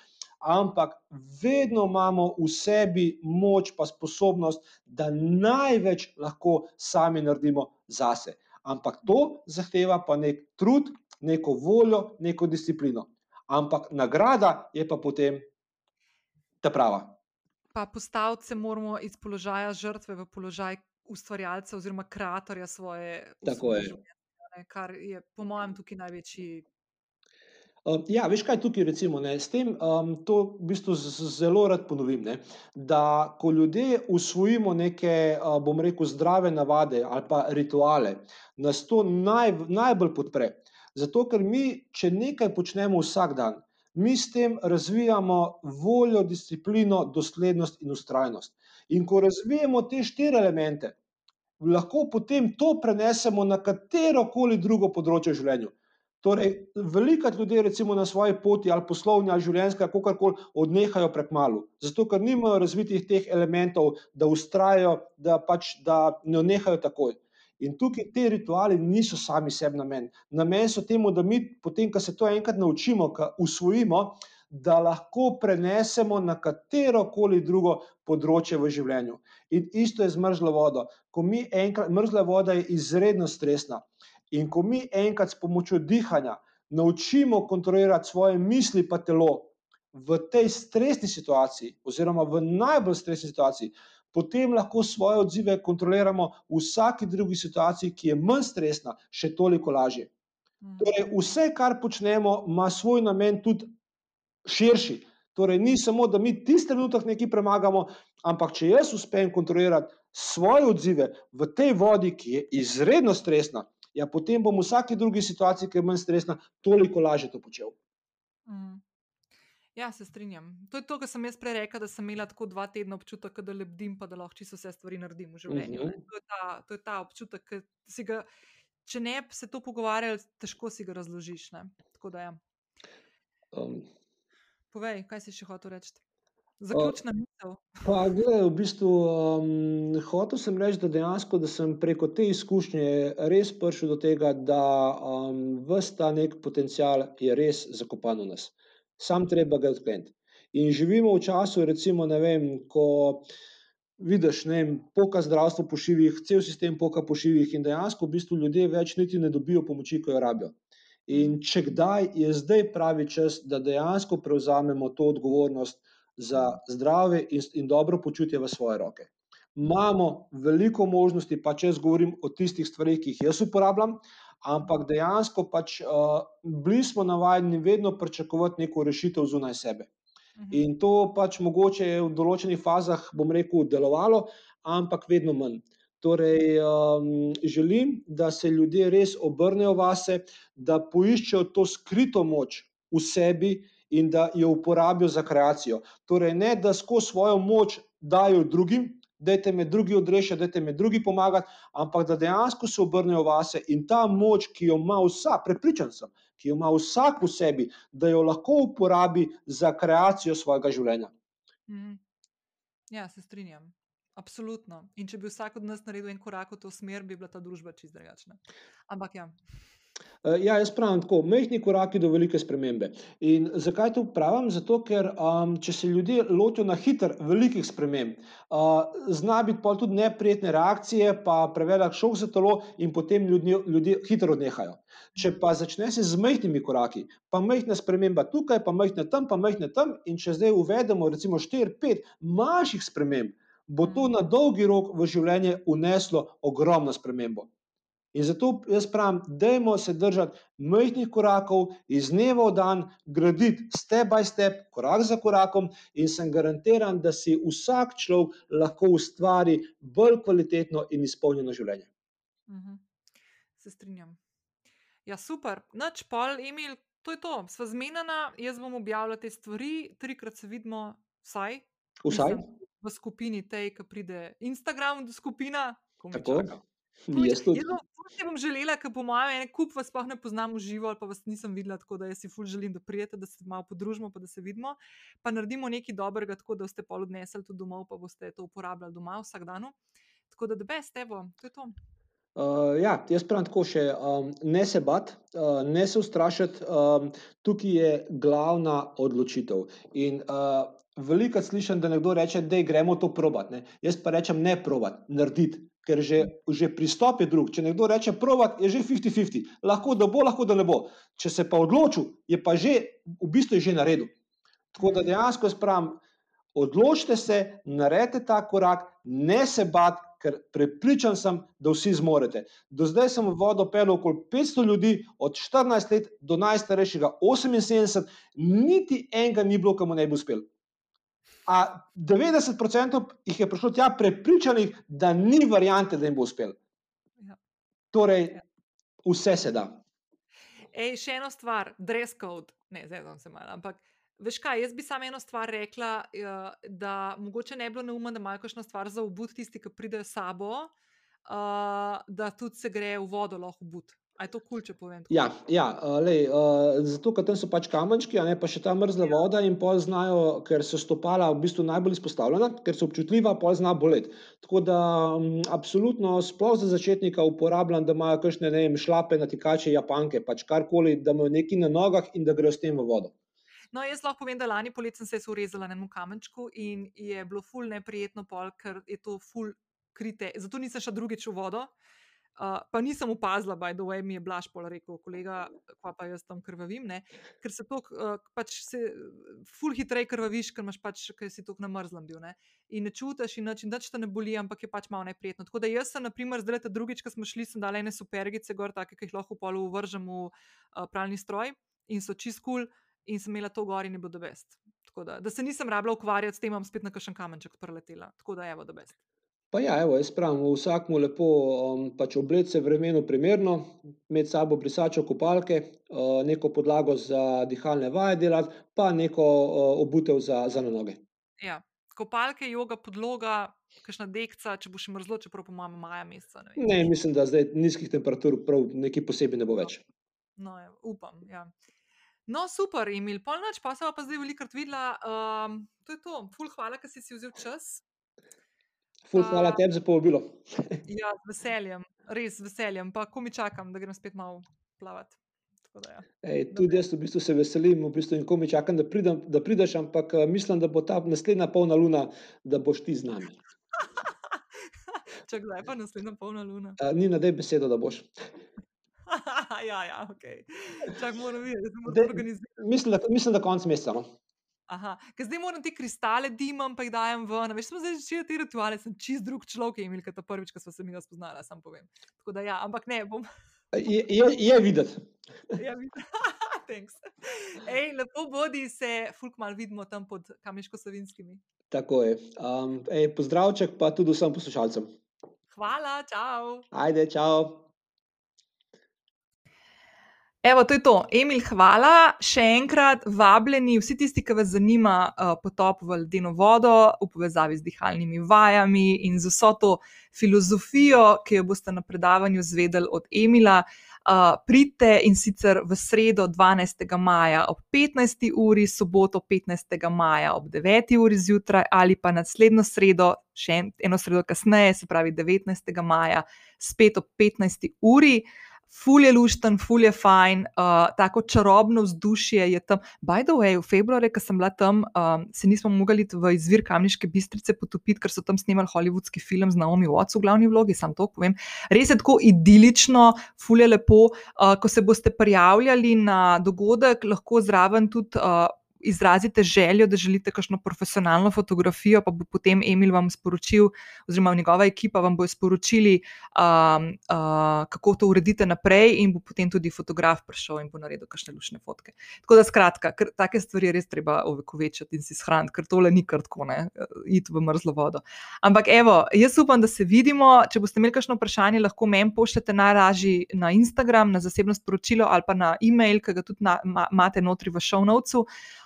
ampak vedno imamo v sebi moč in sposobnost, da največ lahko sami naredimo zase. Ampak to zahteva pa nek trud, neko voljo, neko disciplino. Ampak nagrada je pa potem ta prava. Pa postaviti se moramo iz položaja žrtve v položaj ustvarjalca oziroma kreatorja svoje Tako je. življenja, kar je po mojem tukaj največji. Ja, veš kaj tukaj recimo, ne, s tem, um, to v bistvu zelo rad ponovim, ne, da ko ljudje usvojimo neke, uh, bom rekel, zdrave navade ali pa rituale, nas to naj, najbolj podpre. Zato, ker mi, če nekaj počnemo vsak dan, mi s tem razvijamo voljo, disciplino, doslednost in ustrajnost. In ko razvijemo te štiri elemente, lahko potem to prenesemo na katero koli drugo področje v življenju. Torej, veliko ljudi, recimo na svoji poti, ali poslovni, ali življenjski, kako koli, odnehajo prekmalo, zato ker nimajo razvitih teh elementov, da ustrajajo, da pač da ne odnehajo takoj. In tukaj ti rituali niso sami sebi namen. Namen so temu, da mi, potem, ko se to enkrat naučimo, ko usvojimo, da lahko prenesemo na katero koli drugo področje v življenju. In isto je z mrzlo vodo. Ko mi enkrat, mrzla voda je izredno stresna. In ko mi enkrat s pomočjo dihanja naučimo kontrolirati svoje misli, pa telo v tej stresni situaciji, oziroma v najbolj stresni situaciji, potem lahko svoje odzive kontroliramo v vsaki drugi situaciji, ki je manj stresna, še toliko lažje. Mm. Torej, vse, kar počnemo, ima svoj namen tudi širši. Torej, ni samo, da mi tisti trenutek nekaj premagamo, ampak če jaz uspem kontrolirati svoje odzive v tej vodi, ki je izredno stresna, ja, potem bom v vsaki drugi situaciji, ki je manj stresna, toliko lažje to počel. Mm. Ja, se strinjam. To je to, kar sem jaz prej rekel, da sem imela tako dva tedna občutek, da lebdim, pa da lahko čisto vse stvari naredim v življenju. Uh mhm. -huh. to, je ta, to je ta občutek, ki si ga, če ne bi se to pogovarjali, težko si ga razložiš. Ja. Um. Povej, kaj si še hotel reči? Zaključna misel. Pa, gledaj, v bistvu, um, hotel sem reči, da dejansko da sem preko te izkušnje res prišel do tega, da um, vse ta nek potencial je res zakopan v nas. Sam treba ga odkleniti. In živimo v času, recimo, vem, ko vidiš, ne vem, poka zdravstvo po šivih, cel sistem poka po šivih, in dejansko v bistvu ljudje več niti ne dobijo pomoči, ko jo rabijo. In če kdaj je zdaj pravi čas, da dejansko prevzamemo to odgovornost za zdravje in, in dobro počutje v svoje roke. Imamo veliko možnosti, pa če jaz govorim o tistih stvarih, ki jih jaz uporabljam, ampak dejansko pač uh, bili smo navajeni vedno pričakovati neko rešitev zunaj sebe. Mhm. In to pač mogoče je v določenih fazah, bom rekel, delovalo, ampak vedno manj. Torej, um, želim, da se ljudje res obrnejo vase, da poiščejo to skrito moč v sebi, in da jo uporabijo za kreacijo. Torej, ne da skozi svojo moč dajo drugim, da te me drugi odrešijo, da te me drugi pomagajo, ampak da dejansko se obrnejo vase in ta moč, ki jo ima vsak, prepričan sem, ki jo ima vsak v sebi, da jo lahko uporabi za kreacijo svojega življenja. Mm. Ja, se strinjam. Absolutno. In če bi vsak od nas naredil en korak v to smer, bi bila ta družba čist drugačna. Ampak ja. Eh, ja, jaz pravim tako, mehki koraki do velike spremembe. In zakaj to pravim? Zato, ker um, če se ljudje lotijo na hiter, velikih sprememb, uh, zna biti pa tudi neprijetne reakcije, pa prevelik šok za telo, in potem ljudje, ljudje hitro odnehajo. Če pa začne se z mehkimi koraki, pa mehna sprememba tukaj, pa mehna tam, pa mehna tam, in če zdaj uvedemo recimo 4-5 manjših sprememb, bo to na dolgi rok v življenje uneslo ogromno spremembo. In zato jaz pravim, dajmo se držati majhnih korakov, iz dneva v dan, graditi step by step, korak za korakom, in sem garantiran, da si vsak človek lahko ustvari bolj kvalitetno in izpolnjeno življenje. Mhm. Se strinjam. Ja, super. Noč pol, Emil, to je to. Sva zmenjena, jaz bom objavila te stvari, trikrat se vidimo, vsaj. Vsaj. V skupini tej, ki pride Instagram, skupina. Tako. Čaka. Jaz si bom želela, ker po mojem ene kup vas sploh ne poznam v živo, ali pa vas nisem videla, tako da si ful želim, da prijete, da se malo podružimo, pa da se vidimo, pa naredimo nekaj dobrega, tako da boste pol odnesli tudi domov, pa boste to uporabljali doma vsak dan. Tako da, da best, evo, to je to. Uh, ja, jaz pravim tako še, um, ne se bat, uh, ne se ustrašiti, um, tukaj je glavna odločitev. In uh, veliko slišim, da nekdo reče, da gremo to probat. Ne? Jaz pa rečem, ne probat, narediti ker že, že pristop je drug. Če nekdo reče, provat, je že 50-50, lahko da bo, lahko da ne bo. Če se pa odločil, je pa že v bistvu že naredil. Tako da dejansko spravim, odločite se, naredite ta korak, ne se bat, ker prepričan sem, da vsi zmorete. Do zdaj sem v vodo pel okoli 500 ljudi, od 14 let do najstarejšega 78, niti enega ni bilo, kam ne bi uspel. A 90% jih je prišlo tja prepričanih, da ni variante, da jim bo uspel. Ja. Torej, ja. vse se da. Ej, še ena stvar, dress code, ne, zdaj sem se malo, ampak. Veš kaj, jaz bi samo eno stvar rekla, uh, da mogoče ne bi bilo neumno, da imajo kakšno stvar za obud tisti, ki pridejo sabo, da tudi se gre v vodo lahko obud. A je to kul, cool, če povem? Ja, ja lej, uh, zato ker tam so pač kamenčki, ne pa še ta mrzla ja. voda in pol znajo, ker so stopala v bistvu najbolj izpostavljena, ker so občutljiva, pol zna boleti. Tako da um, absolutno sploh za začetnika uporabljam, da imajo kakšne, ne vem, šlape, natikače, japanke, pač karkoli, da imajo neki na nogah in da grejo s tem v vodo. No, jaz lahko povem, da lani poletje sem se urezala na enem kamenčku in je bilo ful neprijetno, pol, ker je to ful krite. Zato nisem šla drugič v vodo. Uh, pa nisem opazila, da je mi je blaž pol rekel, kolega, pa, pa jaz tam krvavim, ne? ker se to, uh, pač se ful hitreje krvaviš, ker imaš pač, ker si tako namrzlem bil. Ne? In ne čutiš, in nič, nič te ne boli, ampak je pač malo neprijetno. Tako da jaz sem, na primer, zdaj ta drugič, ko smo šli, sem dala ene supergice gor, take, ki jih lahko polu vržem v uh, pralni stroj in so čist kul. Cool in sem imela to gor in je bilo dobest. Da, da se nisem rabila ukvarjati s tem, bom spet na kakšen kamenček preletela. Tako da je bilo dobest. Pa ja, evo, jaz pravim, vsakmu lepo um, pač oblečiti se vremenu primerno, imeti sabo brisačo kopalke, uh, neko podlago za dihalne vaje delati, pa neko uh, obutev za, za na noge. Ja. Kopalke, joga, podloga, kakšna dekca, če bo še mrzlo, čeprav po mojem maja meseca. Ne, ne, mislim, da zdaj nizkih temperatur prav nekaj posebej ne bo več. No, ja, upam, ja. No, super, Emil, polnoč pa sem pa zdaj velikokrat videla. Um, to je to, ful, hvala, da si si vzel čas. Ful, uh, hvala tebi za povabilo. ja, z veseljem, res z veseljem, pa ko mi čakam, da grem spet malo plavati. Ja. Ej, tudi jaz v bistvu se veselim, v bistvu, in ko mi čakam, da, pridem, da prideš, ampak uh, mislim, da bo ta naslednja polna luna, da boš ti z nami. Če kdaj pa naslednja polna luna? Uh, ni na dej besedo, da boš. ja, ja, ok. Čak moram videti, da se moram organizirati. Mislim, da, mislim, da konc meseca. No? Aha, ker zdaj moram te kristale dimam, pa jih dajem ven. Veš, smo zdaj začeli te rituale, sem čist drug človek, imel kot prvič, ko smo se mi spoznali, sam povem. Tako da ja, ampak ne bom. je, je, je videti. ja, videti. Ej, lepo bodi se, fulk mal vidimo tam pod Kamiško-Savinskimi. Tako je. Um, ej, pozdravček pa tudi vsem poslušalcem. Hvala, čau. Ajde, čau. Evo, to je to. Emil, hvala. Še enkrat vabljeni vsi tisti, ki vas zanima uh, potop v ledeno vodo v povezavi z dihalnimi vajami in z vso to filozofijo, ki jo boste na predavanju zvedeli od Emila. Uh, pridite in sicer v sredo 12. maja ob 15. uri, soboto 15. maja ob 9. uri zjutraj ali pa naslednjo sredo, še eno sredo kasneje, se pravi 19. maja, spet ob 15. uri ful je lušten, ful je fajn, uh, tako čarobno vzdušje je tam. By the way, v februarju, ko sem bila tam, um, se nismo mogli v izvir Kamniške bistrice potopiti, ker so tam snimali hollywoodski film z Naomi Watts v glavni vlogi, sam to povem. Res je tako idilično, ful je lepo. Uh, ko se boste prijavljali na dogodek, lahko zraven tudi. Uh, izrazite željo, da želite kakšno profesionalno fotografijo, pa bo potem Emil vam sporočil, oziroma njegova ekipa vam bo sporočili, um, uh, kako to uredite naprej, in bo potem tudi fotograf prišel in bo naredil kakšne lušne fotke. Tako da, skratka, ker, take stvari res treba ovekovečati in si shraniti, ker tole ni kar tako, ne, iti v mrzlo vodo. Ampak, evo, jaz upam, da se vidimo. Če boste imeli kakšno vprašanje, lahko meni pošljete najražji na Instagram, na zasebno sporočilo ali pa na e-mail, ki ga tudi imate notri v show notes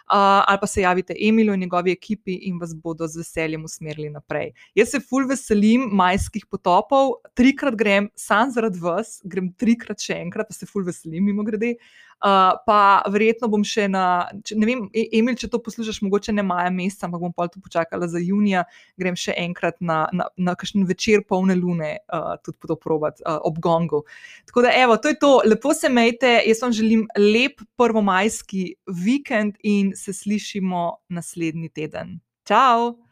ali pa se javite Emilu in njegovi ekipi in vas bodo z veseljem usmerili naprej. Jaz se ful veselim majskih potopov, trikrat grem, sam zaradi vas, grem trikrat še enkrat, pa se ful veselim, mimo grede. Uh, pa verjetno bom še na, če, ne vem, e, Emil, če to poslušaš, mogoče ne maja meseca, ampak bom pa to počakala za junija, grem še enkrat na, na, na kakšen večer polne lune, uh, tudi to provat uh, ob gongu. Tako da, evo, to je to, lepo se mejte, jaz vam želim lep prvomajski vikend in se slišimo naslednji teden. Ciao!